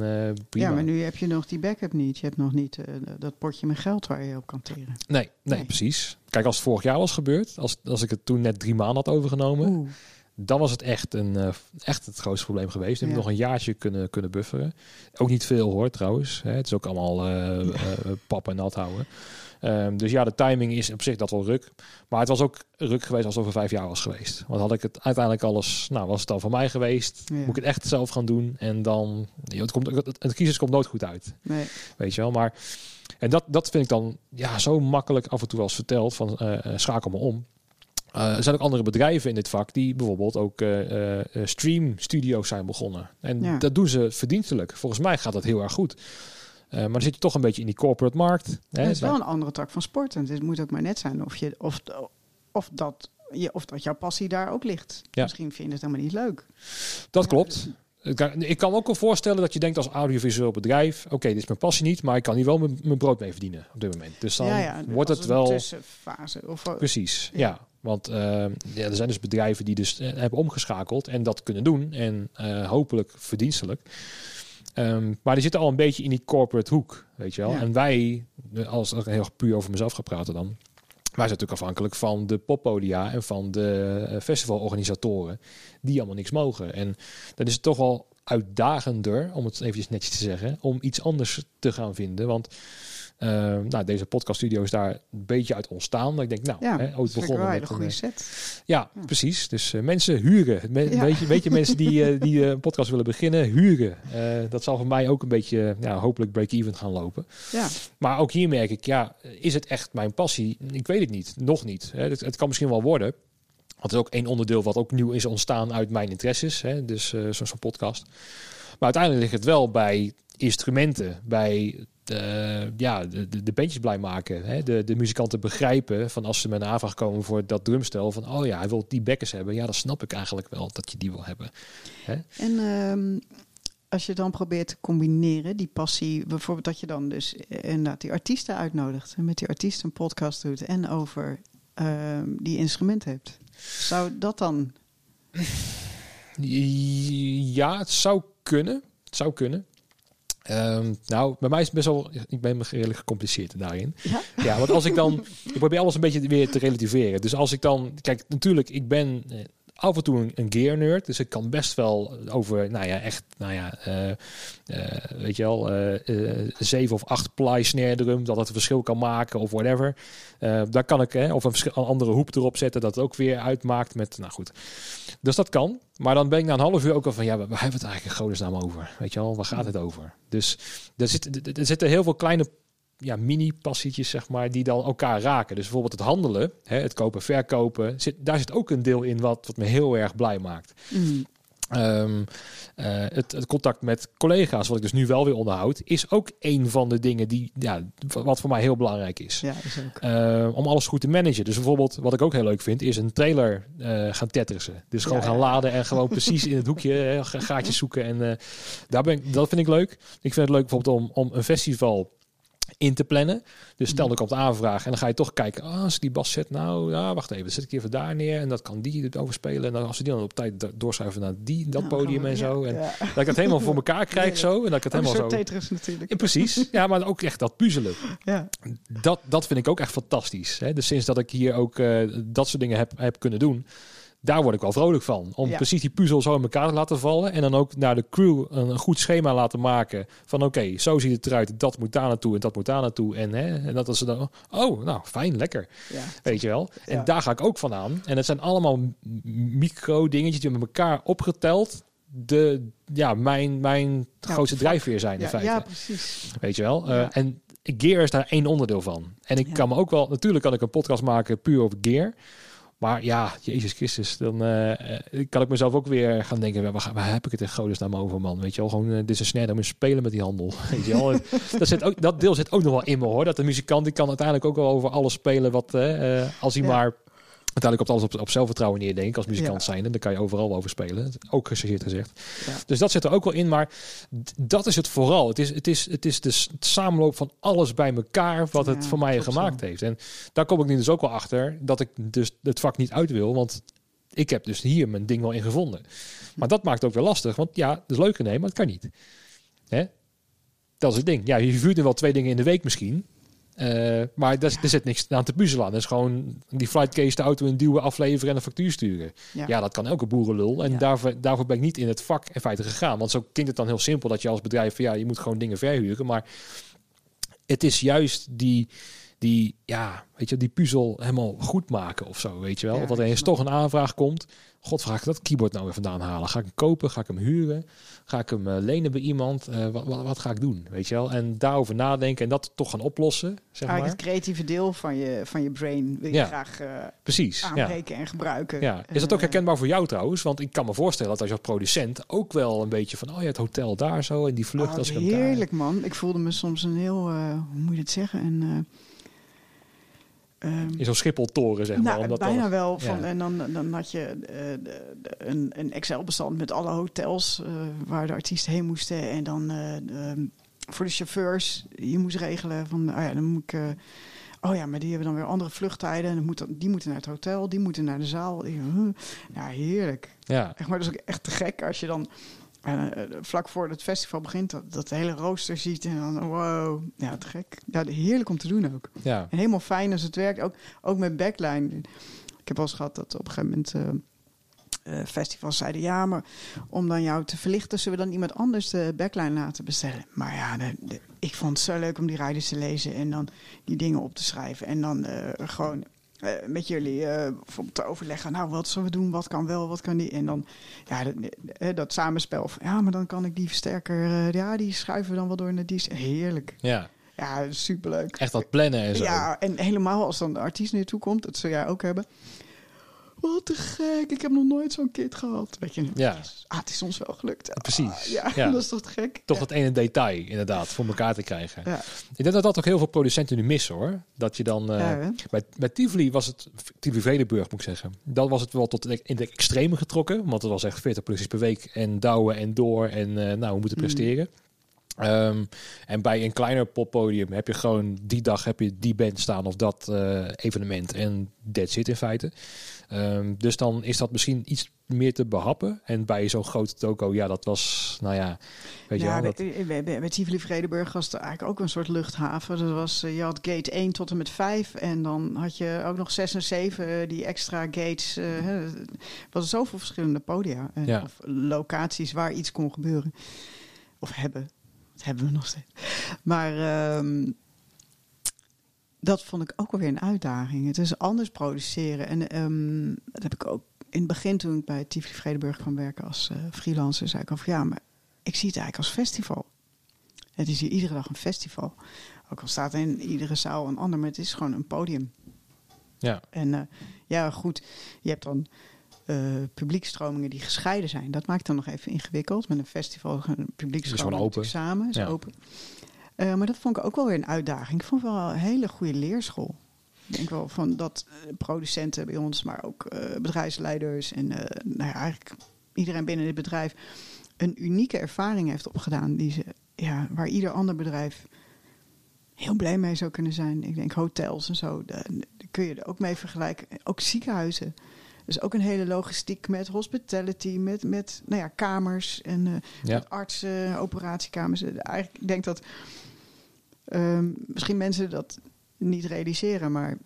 prima. ja, maar nu heb je nog die backup niet. Je hebt nog niet dat potje met geld waar je op kan teren. Nee, nee, Nee. precies. Kijk, als het vorig jaar was gebeurd, als, als ik het toen net drie maanden had overgenomen, Oeh, dan was het echt, een, eh, echt het grootste probleem geweest. Heb ik Ja. nog een jaartje kunnen, kunnen bufferen. Ook niet veel hoor, trouwens. Hè. Het is ook allemaal eh, pap en nat houden. Ehm, dus ja, de timing is op zich dat wel ruk. Maar het was ook ruk geweest als het over vijf jaar was geweest. Want had ik het uiteindelijk alles, nou was het dan van mij geweest. Ja. Moet ik het echt zelf gaan doen. En dan, joh, het, komt, het, het crisis komt nooit goed uit. nee. Weet je wel, maar en dat, dat vind ik dan ja, zo makkelijk af en toe wel eens verteld van schakel me om. Eh, er zijn ook andere bedrijven in dit vak die bijvoorbeeld ook eh, eh, stream studio's zijn begonnen. En Ja. dat doen ze verdienstelijk. Volgens mij gaat dat heel erg goed. Maar dan zit je toch een beetje in die corporate markt. Hè? Het is wel een andere tak van sport. En het moet ook maar net zijn of, je, of, of, dat, je, of dat jouw passie daar ook ligt. Ja. Misschien vind je het helemaal niet leuk. Dat klopt. Ik kan, ik kan ook wel voorstellen dat je denkt als audiovisueel bedrijf... oké, dit is mijn passie niet, maar ik kan hier wel mijn, mijn brood mee verdienen op dit moment. Dus dan ja, ja, wordt het een wel... tussenfase. Of, Precies, ja. Ja. Want eh, ja, er zijn dus bedrijven die dus eh, hebben omgeschakeld en dat kunnen doen. En eh, hopelijk verdienstelijk. Ehm, maar die zitten al een beetje in die corporate hoek, weet je wel. Ja. En wij, als ik heel puur over mezelf ga praten dan... Wij zijn natuurlijk afhankelijk van de poppodia en van de festivalorganisatoren die allemaal niks mogen. En dan is het toch wel uitdagender, om het eventjes netjes te zeggen, om iets anders te gaan vinden. Want eh, nou, deze podcaststudio is daar een beetje uit ontstaan. Ik denk, nou, ja, hè, ooit begonnen met een, goede eh, set. ja, Ja. precies. Dus eh, mensen huren. Me- Ja. weet, je, weet je, mensen die, eh, die een podcast willen beginnen, huren. Dat zal voor mij ook een beetje, ja, hopelijk break-even gaan lopen. Ja, Maar ook hier merk ik, ja, is het echt mijn passie? Ik weet het niet. Nog niet. Hè. Het, het kan misschien wel worden. Want het is ook één onderdeel wat ook nieuw is ontstaan uit mijn interesses. Hè. Dus zo'n zo'n podcast. Maar uiteindelijk ligt het wel bij instrumenten, bij de, ja, de, de, de bandjes blij maken. Hè? De, de muzikanten begrijpen van als ze met een aanvraag komen voor dat drumstel. Van oh ja, hij wil die bekkers hebben. Ja, dan snap ik eigenlijk wel dat je die wil hebben. en ehm, als je dan probeert te combineren, die passie, bijvoorbeeld dat je dan dus inderdaad die artiesten uitnodigt en met die artiesten een podcast doet en over ehm, die instrumenten hebt. Zou dat dan Ja, het zou kunnen. Het zou kunnen. Ehm, nou, bij mij is het best wel... Ik ben redelijk gecompliceerd daarin. Ja? Ja, want als ik dan... Ik probeer alles een beetje weer te relativeren. Dus als ik dan... Kijk, natuurlijk, ik ben eh, af en toe een, een gear nerd. Dus ik kan best wel over, nou ja, echt, nou ja, eh, eh, weet je wel, eh, zeven of acht ply snare drum, dat het een verschil kan maken of whatever. Daar kan ik, hè, of een, andere hoep erop zetten, dat het ook weer uitmaakt met, nou goed. Dus dat kan. Maar dan ben ik na een half uur ook al van, ja, waar waar hebben we het eigenlijk in godesnaam over? Weet je wel, waar gaat het over? Dus er, zit, er zitten heel veel kleine ja, mini-passietjes, zeg maar, die dan elkaar raken. Dus bijvoorbeeld het handelen, hè, het kopen, verkopen, zit, daar zit ook een deel in wat, wat me heel erg blij maakt. Mm. Ehm, eh, het, het contact met collega's, wat ik dus nu wel weer onderhoud, is ook een van de dingen die, ja, wat voor mij heel belangrijk is. Ja, is ook. Eh, om alles goed te managen. Dus bijvoorbeeld, wat ik ook heel leuk vind, is een trailer eh, gaan tetrissen. Dus gewoon Ja, gaan ja. laden en gewoon <laughs> precies in het hoekje hè, ga- gaatjes zoeken. En eh, daar ben ik, dat vind ik leuk. Ik vind het leuk bijvoorbeeld om, om een festival in te plannen. Dus stel dat ik op de aanvraag en dan ga je toch kijken, ah, als die bas zet, nou, ja, wacht even, dan zet ik even daar neer en dat kan die het overspelen. En dan als ze die dan op tijd do- doorschuiven naar die, dat Nou, podium en zo. ja, En ja. dat ik het helemaal voor elkaar krijg zo. En dat ik het helemaal zo... Tetris natuurlijk. Ja, precies. <laughs> Ja, maar ook echt dat puzzelen. Ja. Dat, dat vind ik ook echt fantastisch. Hè? Dus sinds dat ik hier ook eh, dat soort dingen heb, heb kunnen doen, daar word ik wel vrolijk van. Om Ja. precies die puzzel zo in elkaar te laten vallen. En dan ook naar de crew een, een goed schema laten maken. Van oké, zo ziet het eruit. Dat moet daar naartoe en dat moet daar naartoe. En, hè, en dat is dan, oh, nou fijn, lekker. Ja. Weet je wel. En Ja. daar ga ik ook van aan. En het zijn allemaal micro dingetjes die met elkaar opgeteld. De, ja, mijn, mijn grootste drijfveer zijn in Ja, feite. ja, precies. Weet je wel? Eh, en gear is daar één onderdeel van. En ik kan me ook wel, natuurlijk kan ik een podcast maken puur over gear. Maar ja, Jezus Christus, dan eh, eh, kan ik mezelf ook weer gaan denken, waar, heb ik het in godesnaam over, man? Weet je wel, gewoon, eh, dit is een snare, dan moet je spelen met die handel. <laughs> Weet je wel? dat, zit ook, dat deel zit ook nog wel in me, hoor. Dat de muzikant, die kan uiteindelijk ook wel over alles spelen, wat, als hij Ja. maar uiteindelijk op alles op, op zelfvertrouwen neerdenkt als muzikant zijn. En dan kan je overal over spelen. Ook gechargeerd gezegd. Ja. Dus dat zit er ook wel in, maar dat is het vooral. Het is, het is, het is de samenloop van alles bij elkaar wat het voor mij gemaakt zo. heeft. En daar kom ik nu dus ook wel achter dat ik dus het vak niet uit wil, want ik heb dus hier mijn ding wel in gevonden. Maar dat maakt het ook weer lastig, want ja, het is leuk nee, maar het kan niet. Hè? Dat is het ding. Ja, je vuurt er wel twee dingen in de week misschien. Eh, maar daar, er zit niks aan te puzzelen aan. Dat is gewoon die flightcase de auto in duwen, afleveren en een factuur sturen. Ja. Ja, dat kan elke boerenlul. En Ja. daarvoor, daarvoor ben ik niet in het vak in feite gegaan. Want zo klinkt het dan heel simpel dat je als bedrijf van ja, je moet gewoon dingen verhuren. Maar het is juist die, die, ja, weet je, die puzzel helemaal goed maken of zo, weet je wel. Ja, dat er eens toch een aanvraag komt. God, ga ik dat keyboard nou weer vandaan halen? Ga ik hem kopen? Ga ik hem huren? Ga ik hem eh, lenen bij iemand? Eh, wat, wat, wat ga ik doen? Weet je wel? En daarover nadenken en dat toch gaan oplossen, zeg Eigenlijk maar. het creatieve deel van je, van je brain wil je Ja. graag eh, Precies. Ja. aanbreken en gebruiken. Ja. Is dat ook herkenbaar voor jou trouwens? Want ik kan me voorstellen dat als je als producent ook wel een beetje van, oh ja, het hotel daar zo en die vlucht oh, als ik daar... heerlijk man. Ik voelde me soms een heel, hoe moet je het zeggen? Een, ehm, In zo'n Schipholtoren, zeg maar. nou, omdat bijna dan- wel. Van, ja. En dan, dan had je eh, de- de- een, een Excel-bestand met alle hotels eh, waar de artiesten heen moesten. En dan eh, ehm, voor de chauffeurs, je moest regelen van, oh ja, dan moet ik... Oh ja, maar die hebben dan weer andere vluchttijden. En moet die moeten naar het hotel, die moeten naar de zaal. Ja, heerlijk. Ja, Echt, maar dat is ook echt te gek als je dan eh, eh, vlak voor het festival begint, dat, dat hele rooster ziet en dan wow, ja, te gek. Ja, heerlijk om te doen ook. ja. En helemaal fijn als het werkt, ook, ook met backline. Ik heb wel eens gehad dat op een gegeven moment eh, festivals zeiden, ja, maar om dan jou te verlichten, zullen we dan iemand anders de backline laten bestellen. Maar ja, de- de- ik vond het zo leuk om die riders te lezen en dan die dingen op te schrijven en dan gewoon eh, met jullie eh, bijvoorbeeld te overleggen. Nou, wat zullen we doen? Wat kan wel, wat kan niet? En dan, ja, dat, eh, dat samenspel. Van, ja, maar dan kan ik die versterker, ja, die schuiven we dan wel door naar die. Heerlijk. ja. Ja, superleuk. Echt dat plannen en zo. Ja, en helemaal als dan de artiest naartoe komt, dat zul jij ook hebben. Wat te gek, ik heb nog nooit zo'n kit gehad. Weet je, Ja. ah, het is ons wel gelukt. Ah, Precies. ja, <laughs> Ja. dat is toch te gek? Toch ja. dat ene detail inderdaad voor elkaar te krijgen. Ja. Ik denk dat dat ook heel veel producenten nu missen hoor. Dat je dan... Ja, hè? bij, bij Tivoli was het... Tivoli Vredenburg moet ik zeggen. Dan was het wel tot in de extreme getrokken. Want het was echt 40 producties per week. En douwen en door. En eh, nou, we moeten Mm. Ehm, en bij een kleiner poppodium heb je gewoon die dag heb je die band staan of dat eh, evenement en that's it in feite. Ehm, dus dan is dat misschien iets meer te behappen. En bij zo'n grote toko, ja, dat was, nou ja, weet je wel. Dat, bij Tivoli Vredenburg was het eigenlijk ook een soort luchthaven. Dat was, eh, je had gate 1 tot en met 5 en dan had je ook nog 6 en 7, die extra gates. eh. Er was zoveel verschillende podia eh, Ja. of locaties waar iets kon gebeuren. Of hebben. Dat hebben we nog steeds. Maar ehm, dat vond ik ook wel weer een uitdaging. Het is anders produceren. En ehm, dat heb ik ook in het begin toen ik bij Tivoli Vredenburg kwam werken als eh, freelancer. zei ik al van ja, maar ik zie het eigenlijk als festival. Het is hier iedere dag een festival. Ook al staat in iedere zaal een ander, maar het is gewoon een podium. ja, En eh, ja, goed, je hebt dan eh publiekstromingen die gescheiden zijn. Dat maakt dan nog even ingewikkeld. Met een festival, een publiekstroming open. samen, is Ja. open. Eh, maar dat vond ik ook wel weer een uitdaging. Ik vond het wel een hele goede leerschool. Ik denk wel van dat eh, producenten bij ons, maar ook bedrijfsleiders en nou ja, eigenlijk iedereen binnen dit bedrijf een unieke ervaring heeft opgedaan die ze, ja, waar ieder ander bedrijf heel blij mee zou kunnen zijn. Ik denk hotels en zo, daar, daar kun je er ook mee vergelijken. Ook ziekenhuizen. Dus ook een hele logistiek met hospitality, met, met nou ja, kamers en eh, ja, met artsen, operatiekamers. Eh, Eigenlijk, ik denk dat ehm, misschien mensen dat niet realiseren, maar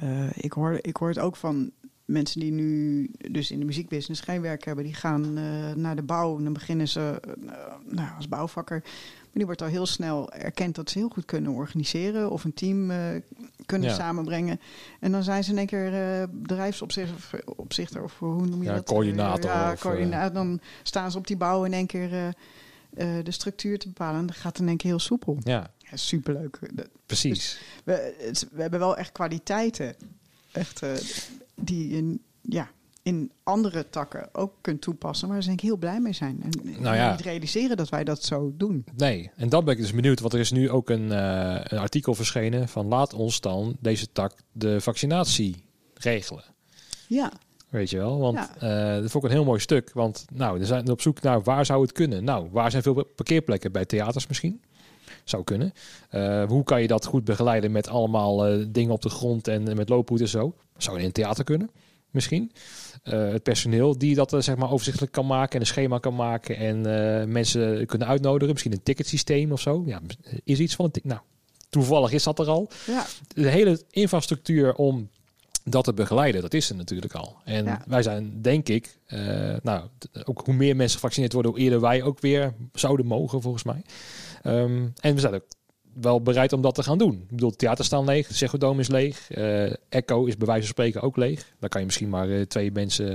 eh, ik, hoor, ik hoor het ook van mensen die nu dus in de muziekbusiness geen werk hebben. Die gaan naar de bouw en dan beginnen ze nou, als bouwvakker. Maar die wordt al heel snel erkend dat ze heel goed kunnen organiseren of een team kunnen Ja. samenbrengen. En dan zijn ze in één keer eh bedrijfsopzichter opzichter, of hoe noem je Ja, dat? coördinator Ja, of, coördinator. Dan staan ze op die bouw in één keer eh, eh, de structuur te bepalen. En dat gaat in één keer heel soepel. ja, Ja, superleuk. Dat- precies. we, het- we hebben wel echt kwaliteiten. Echt, eh, die in, ja, in andere takken ook kunt toepassen. Waar ze denk ik heel blij mee zijn. En Nou ja. niet realiseren dat wij dat zo doen. Nee, en dan ben ik dus benieuwd, want er is nu ook een, eh, een artikel verschenen van laat ons dan deze tak de vaccinatie regelen. Ja, Weet je wel? Want Ja. eh, dat vond ik een heel mooi stuk. Want nou, we zijn op zoek naar waar zou het kunnen. Nou, waar zijn veel parkeerplekken bij theaters misschien? Zou kunnen. Eh, hoe kan je dat goed begeleiden met allemaal dingen op de grond en met loophoed en zo? Zou in een theater kunnen, misschien. Eh, het personeel die dat eh, zeg maar overzichtelijk kan maken en een schema kan maken en eh, mensen kunnen uitnodigen. Misschien een ticketsysteem of zo. Ja, is iets van een. Nou, toevallig is dat er al ja, de hele infrastructuur om dat te begeleiden, dat is er natuurlijk al. En Ja. wij zijn, denk ik, nou, ook hoe meer mensen gevaccineerd worden, hoe eerder wij ook weer zouden mogen, volgens mij. Ehm, en we zijn ook wel bereid om dat te gaan doen. Ik bedoel, het theater staan leeg, de Ziggo Dome is leeg, eh, Echo is bij wijze van spreken ook leeg. Dan kan je misschien maar eh, twee mensen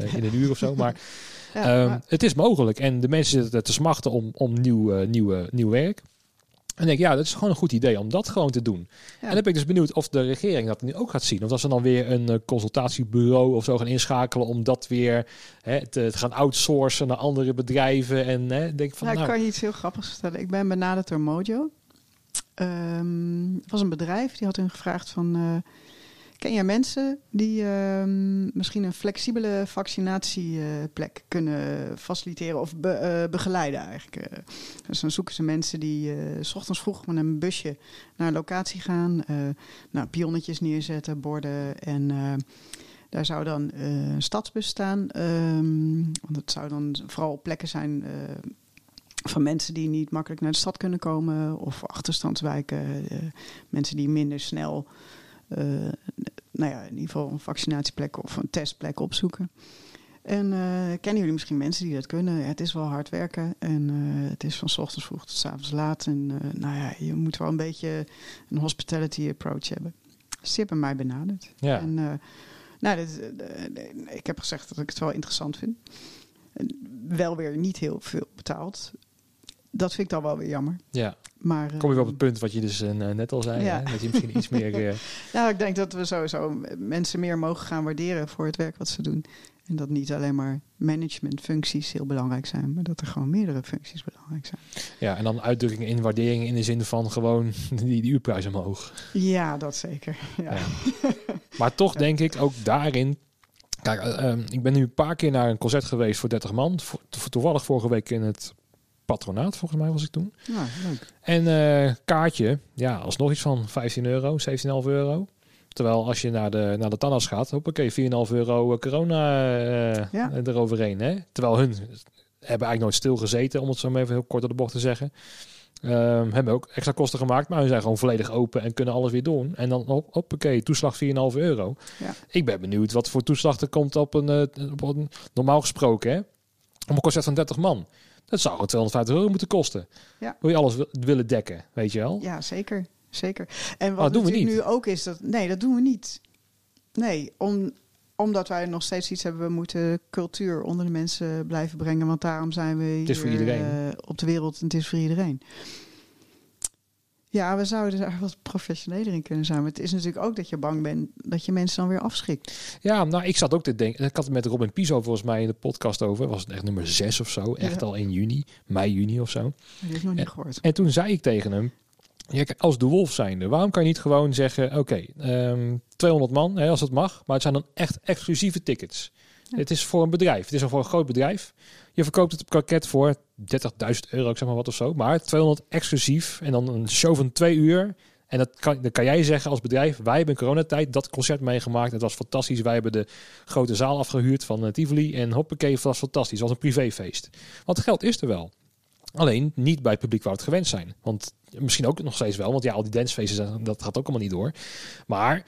eh, in een uur of zo, maar, <laughs> ja, ehm, maar- het is mogelijk. En de mensen zitten te smachten om, om nieuw, eh, nieuwe, nieuw werk. En ik denk, ja, dat is gewoon een goed idee om dat gewoon te doen. ja. En dan ben ik dus benieuwd of de regering dat nu ook gaat zien. Of dat ze dan weer een eh, consultatiebureau of zo gaan inschakelen om dat weer hè, te, te gaan outsourcen naar andere bedrijven. En hè, denk van, Nou, nou, ik kan je iets heel grappigs vertellen. Ik ben benaderd door Mojo. Het was een bedrijf die had hun gevraagd van... eh, ken jij mensen die ehm, misschien een flexibele vaccinatieplek kunnen faciliteren of eh, begeleiden eigenlijk? eh. dus dan zoeken ze mensen die s ochtends vroeg met een busje naar een locatie gaan. nou, pionnetjes neerzetten, borden en... daar zou dan een stadsbus staan. ehm, want het zou dan vooral plekken zijn van mensen die niet makkelijk naar de stad kunnen komen. Of achterstandswijken. eh, mensen die minder snel, eh, nou ja, in ieder geval een vaccinatieplek of een testplek opzoeken. En eh, kennen jullie misschien mensen die dat kunnen? Ja, het is wel hard werken en het is van 's ochtends vroeg tot 's avonds laat. En nou ja, je moet wel een beetje een hospitality approach hebben. Die hebben mij benaderd. ja, En, nou, dit, ik heb gezegd dat ik het wel interessant vind. En Wel weer niet heel veel betaald. Dat vind ik dan wel weer jammer. ja. Maar, kom je weer op eh, het punt wat je dus eh, net al zei. Ja. Hè? Dat je misschien iets meer... <laughs> eh, Nou, ik denk dat we sowieso mensen meer mogen gaan waarderen voor het werk wat ze doen. En dat niet alleen maar managementfuncties heel belangrijk zijn, maar dat er gewoon meerdere functies belangrijk zijn. ja, en dan uitdrukkingen in waardering in de zin van gewoon <laughs> die, die uurprijs omhoog. Ja, dat zeker. Ja. Ja. <laughs> Maar toch denk ik ook daarin. Kijk, eh, ehm, ik ben nu een paar keer naar een concert geweest voor 30 man. Voor, toevallig vorige week in het patronaat, volgens mij was ik toen. Ja, leuk. En eh, kaartje, ja, alsnog iets van 15 euro, 17,5 euro. Terwijl als je naar de, naar de tandarts gaat, hoppakee, 4,5 euro eh, corona eh, Ja. eroverheen. Hè? Terwijl hun hebben eigenlijk nooit stilgezeten, om het zo maar even heel kort door de bocht te zeggen. Ehm, hebben ook extra kosten gemaakt, maar hun zijn gewoon volledig open en kunnen alles weer doen. En dan hop, hoppakee, toeslag 4,5 euro. Ja. Ik ben benieuwd wat voor toeslag er komt op een, op een normaal gesproken, hè? Om een concert van 30 man. Dat zou gewoon 250 euro moeten kosten. Ja. Wil je alles wi- willen dekken, weet je wel? Ja, zeker. zeker. En wat doen we niet. nu ook is, dat nee, dat doen we niet. Nee, om, omdat wij nog steeds iets hebben, we moeten cultuur onder de mensen blijven brengen. Want daarom zijn we hier is voor iedereen. eh, op de wereld en het is voor iedereen. Ja, we zouden daar wat professioneler in kunnen zijn. Maar het is natuurlijk ook dat je bang bent dat je mensen dan weer afschrikt. Ja, nou, ik zat ook te denken. Ik had het met Robin Piso volgens mij in de podcast over. Was het echt nummer 6 of zo? Echt Ja. al in juni, mei, juni of zo. Dat heb ik nog niet gehoord. En toen zei ik tegen hem: ja, als de Wolf zijnde, waarom kan je niet gewoon zeggen: oké, ehm 200 man, hè, als het mag, maar het zijn dan echt exclusieve tickets. Ja. Het is voor een bedrijf. Het is al voor een groot bedrijf. Je verkoopt het pakket voor 30.000 euro, ik zeg maar wat of zo. Maar 200 exclusief en dan een show van twee uur. En dat kan, dan kan jij zeggen als bedrijf, wij hebben in coronatijd dat concert meegemaakt. Het was fantastisch. Wij hebben de grote zaal afgehuurd van eh, Tivoli. En hoppakee, het was fantastisch. Het was een privéfeest. Want geld is er wel. Alleen niet bij het publiek waar we het gewend zijn. Want misschien ook nog steeds wel. Want ja, al die dancefeesten, dat gaat ook allemaal niet door. Maar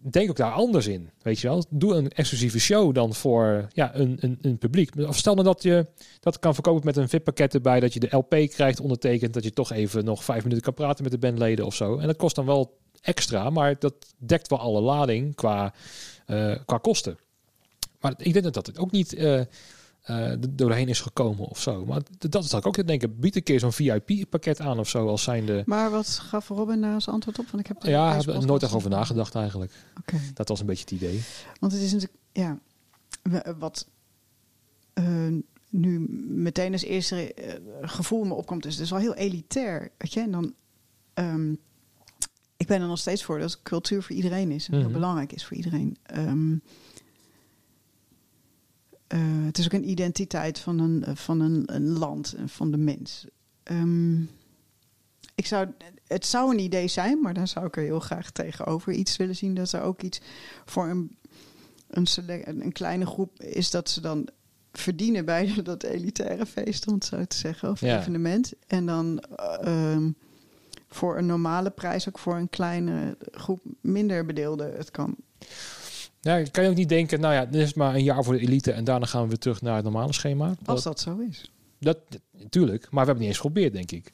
denk ook daar anders in. Weet je wel? Doe een exclusieve show dan voor ja, een, een, een publiek. Stel nou dat je dat kan verkopen met een VIP-pakket erbij. Dat je de LP krijgt ondertekend. Dat je toch even nog vijf minuten kan praten met de bandleden of zo. En dat kost dan wel extra. Maar dat dekt wel alle lading qua, eh, qua kosten. Maar ik denk dat dat ook niet eh, eh, doorheen is gekomen of zo. Maar dat is dat ik ook te denken. Bied een keer zo'n VIP-pakket aan of zo. Als zijnde... Maar wat gaf Robin daar als antwoord op? Want ik heb Ja, heb er nooit echt over nagedacht eigenlijk. Oké. Dat was een beetje het idee. Want het is natuurlijk, ja, we- wat eh, nu meteen als eerste eh, gevoel me opkomt, is het is wel heel elitair. Weet je, en dan, ehm, ik ben er nog steeds voor dat cultuur voor iedereen is en heel Mhm. belangrijk is voor iedereen. Ehm, eh, het is ook een identiteit van een, van een, een land en van de mens. Ehm, ik zou, het zou een idee zijn, maar dan zou ik er heel graag tegenover iets willen zien. Dat er ook iets voor een, een, select, een kleine groep is dat ze dan verdienen bij <laughs> dat elitaire feest, om het zo te zeggen, of Ja. evenement. En dan eh, ehm, voor een normale prijs ook voor een kleine groep minder bedeelden het kan. Ja, kan je ook niet denken, nou ja, dit is maar een jaar voor de elite en daarna gaan we weer terug naar het normale schema. Als Dat, zo is. dat, natuurlijk, maar we hebben het niet eens geprobeerd, denk ik.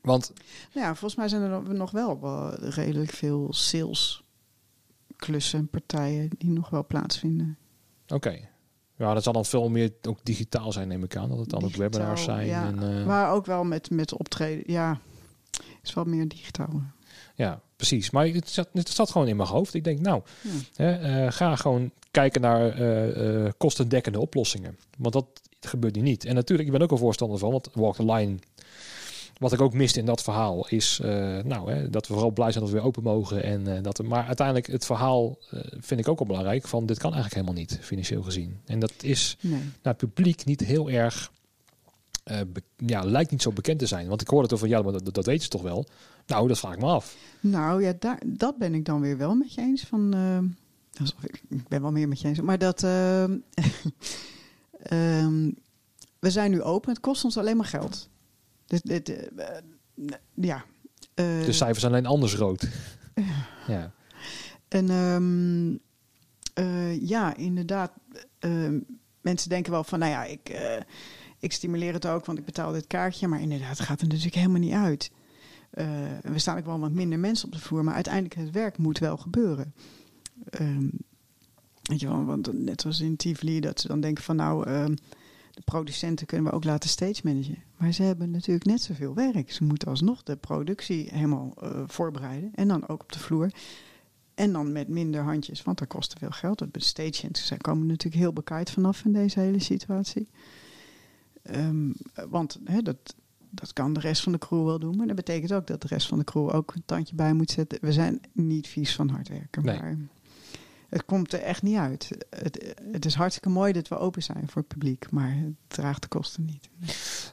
Want Nou ja, volgens mij zijn er nog- wel, redelijk veel salesklussen en partijen die nog wel plaatsvinden. Oké. Ja, dat zal dan veel meer ook digitaal zijn, neem ik aan. Dat het dan ook webinars zijn. ja. En, eh, Maar ook wel met, met optreden. Ja, is wel meer digitaal. ja, precies. Maar het zat, het zat gewoon in mijn hoofd. Ik denk, nou, Ja. hè, eh, ga gewoon kijken naar eh, kostendekkende oplossingen. Want dat gebeurt nu niet. En natuurlijk, ik ben ook een voorstander van, want Walk the Line... Wat ik ook miste in dat verhaal is nou, hè, dat we vooral blij zijn dat we weer open mogen. En, dat we, maar uiteindelijk het verhaal vind ik ook wel belangrijk. Van dit kan eigenlijk helemaal niet, financieel gezien. En dat is Nee. naar het publiek niet heel erg. ja, lijkt niet zo bekend te zijn. Want ik hoorde het over, ja, maar dat, dat weten ze toch wel. Nou, dat vraag ik me af. Nou ja, daar, dat ben ik dan weer wel met je eens. Van, eh, ik, ik ben wel meer met je eens. Maar dat. eh, <laughs> ehm, we zijn nu open. Het kost ons alleen maar geld. Dit, dit, eh, ja. De cijfers zijn alleen anders rood. <laughs> ja. En ehm, eh, ja, inderdaad. mensen denken wel van, nou ja, ik, ik stimuleer het ook, want ik betaal dit kaartje. Maar inderdaad, het gaat er natuurlijk helemaal niet uit. En we staan ook wel wat minder mensen op de vloer, maar uiteindelijk het werk moet wel gebeuren. Ehm, weet je wel, want net zoals in Tivoli, dat ze dan denken van, nou, ehm, de producenten kunnen we ook laten stage managen. Maar ze hebben natuurlijk net zoveel werk. Ze moeten alsnog de productie helemaal eh, voorbereiden en dan ook op de vloer. En dan met minder handjes, want dat kost veel geld. De stagehands zij komen natuurlijk heel bekijkt vanaf in deze hele situatie. Ehm, want dat, dat kan de rest van de crew wel doen. Maar dat betekent ook dat de rest van de crew ook een tandje bij moet zetten. We zijn niet vies van hard werken. Nee. Maar het komt er echt niet uit. Het, het is hartstikke mooi dat we open zijn voor het publiek. Maar het draagt de kosten niet.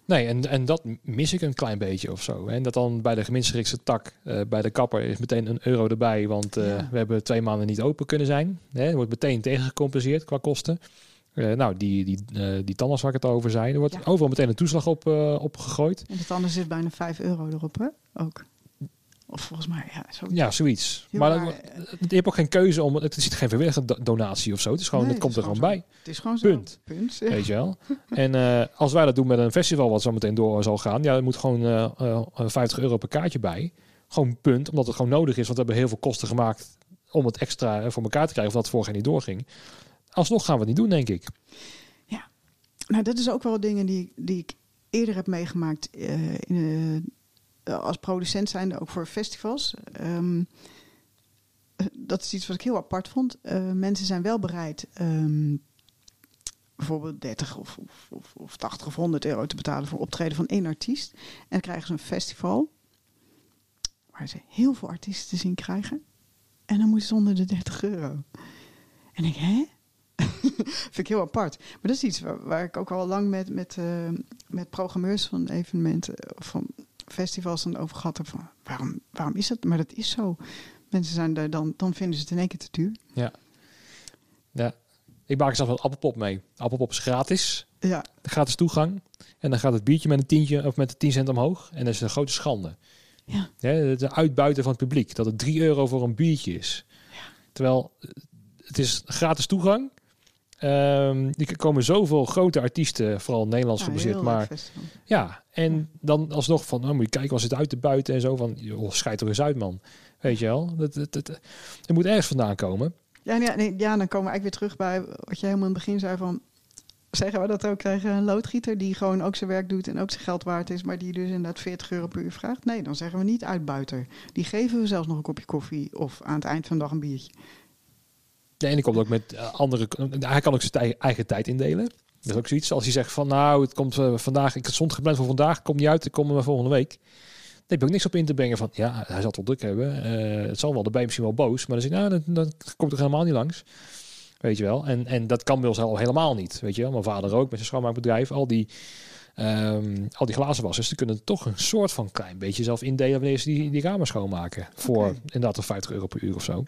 Nee, en, en dat mis ik een klein beetje of zo. En dat dan bij de gemeenschappelijke tak, eh, bij de kapper, is meteen een euro erbij. Want eh, Ja. we hebben twee maanden niet open kunnen zijn. Hè, wordt meteen tegengecompenseerd qua kosten. Eh, nou, die, die, eh die tandarts waar ik het over zei. Er wordt Ja. overal meteen een toeslag op, op gegooid. En het andere zit bijna 5 euro erop, hè? Ook. Of volgens mij, ja, zo. Ja, zoiets. Maar je hebt ook geen keuze om... Het is geen vrijwillige do- donatie of zo. Het is gewoon, Nee, het komt er gewoon gewoon bij. Het is gewoon zo. Punt. Punt. Ja. Weet je wel. <laughs> En als wij dat doen met een festival wat zo meteen door zal gaan, ja, er moet gewoon eh, eh, 50 euro per kaartje bij. Gewoon punt, omdat het gewoon nodig is, want we hebben heel veel kosten gemaakt om het extra voor elkaar te krijgen, of dat het vorig jaar niet doorging. Alsnog gaan we het niet doen, denk ik. Nou, dat is ook wel dingen die, die ik eerder heb meegemaakt eh, in, eh, als producent zijnde, ook voor festivals. Ehm, eh, dat is iets wat ik heel apart vond. Mensen zijn wel bereid ehm, bijvoorbeeld 30 of, of, of, of 80 of 100 euro te betalen voor optreden van één artiest. En dan krijgen ze een festival waar ze heel veel artiesten te zien krijgen. En dan moeten ze onder de 30 euro. En ik, hè? <laughs> Vind ik heel apart. Maar dat is iets waar, waar ik ook al lang met, met, eh, met programmeurs van evenementen of van festivals dan over gehad heb. Van, waarom, waarom is dat? Maar dat is zo. Mensen zijn daar dan, dan vinden ze het in één keer te duur. Ja. Ik maak er zelfs wat appelpop mee. Appelpop is gratis, Ja, gratis toegang. En dan gaat het biertje met een tientje of met de 10 cent omhoog. En dat is een grote schande. ja. Ja, het uitbuiten van het publiek. Dat het 3 euro voor een biertje is. Terwijl eh, het is gratis toegang. Ehm er komen zoveel grote artiesten, vooral Nederlands Ja, gebaseerd. leuk Maar ja, en dan alsnog van, oh, moet je kijken, was het uit te buiten en zo van, joh, schijt er eens uit, man. Weet je wel? Dat, dat, dat, het moet ergens vandaan komen. Ja, nee, nee, ja, dan komen we eigenlijk weer terug bij wat je helemaal in het begin zei van... Zeggen we dat ook tegen een loodgieter die gewoon ook zijn werk doet en ook zijn geld waard is, maar die dus inderdaad 40 euro per uur vraagt? Nee, dan zeggen we niet uitbuiter. Die geven we zelfs nog een kopje koffie of aan het eind van de dag een biertje. De ene komt ook met eh, andere, hij kan ook zijn eigen tijd indelen. Dat is ook zoiets. Als hij zegt van, nou, het komt eh, vandaag, ik stond gepland voor vandaag, komt niet uit, ik kom maar volgende week. Daar heb je ook niks op in te brengen van, ja, hij zal het wel druk hebben. Eh, het zal wel, dan ben je misschien wel boos, maar dan zeg je, nou, dan, komt er helemaal niet langs. Weet je wel. En, en dat kan bij ons al helemaal niet. Weet je wel. Mijn vader ook met zijn schoonmaakbedrijf. Al die, ehm, al die glazenwassers, die kunnen toch een soort van klein beetje zelf indelen wanneer ze die, die kamer schoonmaken. Voor Oké. inderdaad een 50 euro per uur of zo.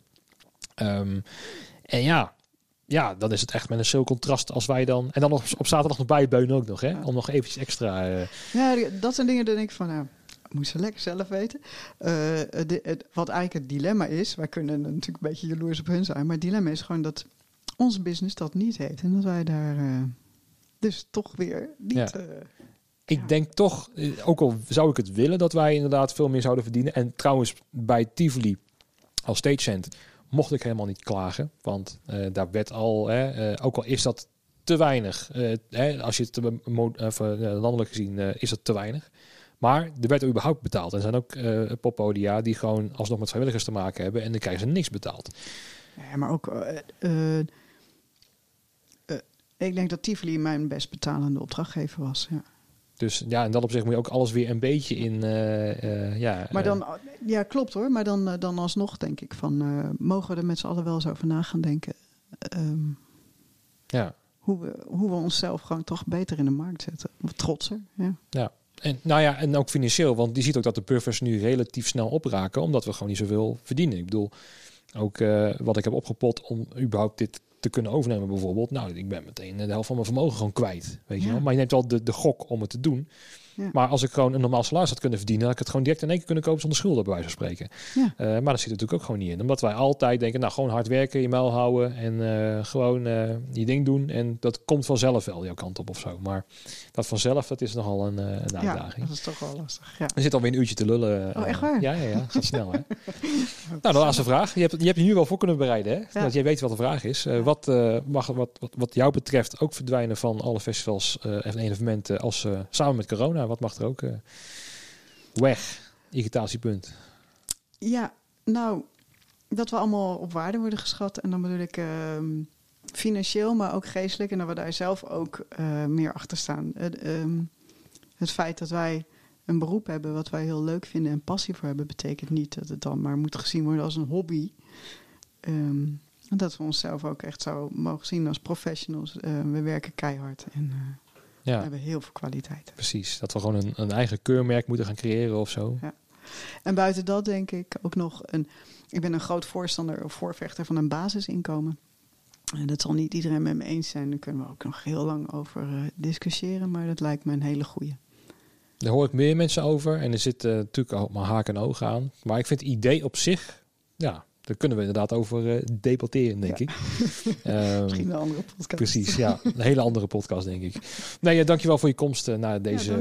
Ehm, en ja, ja, dan is het echt met een zo contrast als wij dan... En dan nog op zaterdag nog bijbeunen ook nog, hè? Om nog eventjes extra... eh, Ja, die- dat zijn dingen dat ik van, nou, moet ze lekker zelf weten. Eh, de- het- wat eigenlijk het dilemma is, wij kunnen natuurlijk een beetje jaloers op hun zijn, maar het dilemma is gewoon dat onze business dat niet heeft. En dat wij daar eh, dus toch weer niet... Ja. Ik Ja. denk toch, ook al zou ik het willen, dat wij inderdaad veel meer zouden verdienen. En trouwens, bij Tivoli als stagehand mocht ik helemaal niet klagen. Want eh, daar werd al, hè, eh, ook al is dat te weinig. eh, hè, als je het landelijk gezien is dat te weinig. Maar er werd überhaupt betaald. En er zijn ook poppodia die gewoon alsnog met vrijwilligers te maken hebben. En dan krijgen ze niks betaald. Ja, maar ook. ik denk dat Tivoli mijn best betalende opdrachtgever was. Ja. Dus ja, en dan op zich moet je ook alles weer een beetje in... eh, eh, ja, Maar eh, dan, ja, klopt hoor. Maar dan, dan alsnog denk ik van, mogen we er met z'n allen wel eens over na gaan denken. ehm, ja. hoe, we, hoe we onszelf gewoon toch beter in de markt zetten. Of trotser. Ja. En, nou ja, en ook financieel, want die ziet ook dat de buffers nu relatief snel opraken, omdat we gewoon niet zoveel verdienen. Ik bedoel, ook wat ik heb opgepot om überhaupt dit te kunnen overnemen bijvoorbeeld. Nou, ik ben meteen de helft van mijn vermogen gewoon kwijt, weet je Ja. wel. Maar je neemt wel de, de gok om het te doen. Ja. Maar als ik gewoon een normaal salaris had kunnen verdienen, had ik het gewoon direct in één keer kunnen kopen zonder schulden, bij wijze van spreken. Ja. Eh, maar dat zit er natuurlijk ook gewoon niet in. Omdat wij altijd denken, nou gewoon hard werken, je muil houden en eh, gewoon eh, je ding doen. En dat komt vanzelf wel jouw kant op of zo. Maar dat vanzelf, dat is nogal een, eh, een ja, uitdaging. dat is toch wel lastig. Ja. Er zit alweer een uurtje te lullen. Oh, echt eh, waar? Ja, ja, ja. Gaat snel, hè? <laughs> nou, de laatste vraag. Je hebt, je hebt je nu wel voor kunnen bereiden, hè? Dat jij weet wat de vraag is. Eh, Ja. wat, eh, mag wat, wat, wat jou betreft ook verdwijnen van alle festivals eh, en evenementen als eh, samen met corona? Wat mag er ook eh, weg? Irritatiepunt. Ja, nou, dat we allemaal op waarde worden geschat. En dan bedoel ik ehm, financieel, maar ook geestelijk. En dat we daar zelf ook eh, meer achter staan. Het, ehm, het feit dat wij een beroep hebben wat wij heel leuk vinden en passie voor hebben, betekent niet dat het dan maar moet gezien worden als een hobby. En dat we onszelf ook echt zo mogen zien als professionals. Eh, we werken keihard. En eh, Ja. We hebben heel veel kwaliteit. Precies. Dat we gewoon een, een eigen keurmerk moeten gaan creëren of zo. En buiten dat denk ik ook nog een. Ik ben een groot voorstander of voorvechter van een basisinkomen. En dat zal niet iedereen met me eens zijn. Daar kunnen we ook nog heel lang over eh, discussiëren. Maar dat lijkt me een hele goeie. Daar hoor ik meer mensen over. En er zit uh, natuurlijk al maar haken en ogen aan. Maar ik vind het idee op zich, ja, daar kunnen we inderdaad over uh, debatteren, denk Ja. ik. <laughs> Ehm, Misschien een andere podcast. Precies, ja. Een hele andere podcast, denk ik. Nee, ja, dankjewel voor je komst eh, naar deze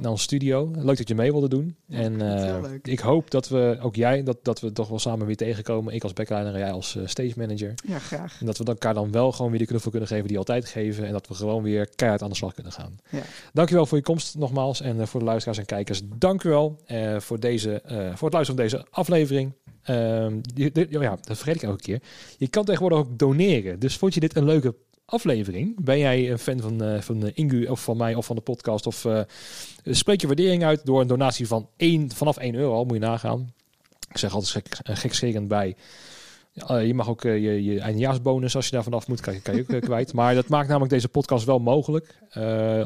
naar ons studio. Leuk dat je mee wilde doen. En eh, leuk. ik hoop dat we, ook jij, dat, dat we toch wel samen weer tegenkomen. Ik als backliner en jij als eh, stage manager. Ja, graag. En dat we elkaar dan wel gewoon weer de knuffel kunnen geven die altijd geven. En dat we gewoon weer keihard aan de slag kunnen gaan. Ja. Dankjewel voor je komst nogmaals. En eh, voor de luisteraars en kijkers, dankjewel uh, voor, deze, eh, voor het luisteren van deze aflevering. Ehm, ja, dat vergeet ik elke keer. Je kan tegenwoordig ook doneren. Dus vond je dit een leuke aflevering? Ben jij een fan van, eh, van eh, Ingu of van mij of van de podcast? Of eh, spreek je waardering uit door een donatie van 1, vanaf 1 euro, moet je nagaan. Ik zeg altijd gek, bij. Eh, je mag ook eh, je, je eindejaarsbonus, als je daar vanaf moet, kan je, kan je ook eh, <laughs> kwijt. Maar dat maakt namelijk deze podcast wel mogelijk.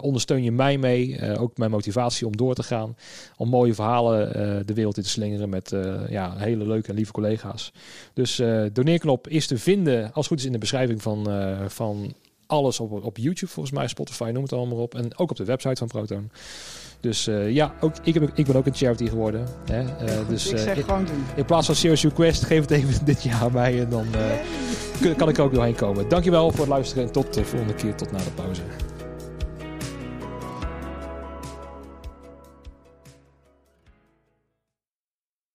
Ondersteun je mij mee, ook mijn motivatie om door te gaan. Om mooie verhalen de wereld in te slingeren met ja, hele leuke en lieve collega's. Dus doneerknop is te vinden, als het goed is, in de beschrijving van, van alles op, op YouTube volgens mij, Spotify, noem het allemaal op. En ook op de website van Proton. Dus eh, ja, ook, ik, heb, ik ben ook een charity geworden. Hè? Eh, Goed, dus ik eh, zeg in, gewoon doen. in plaats van Serious Request, geef het even dit jaar aan mij en dan kan ik er ook doorheen komen. Dankjewel voor het luisteren en tot de volgende keer, tot na de pauze.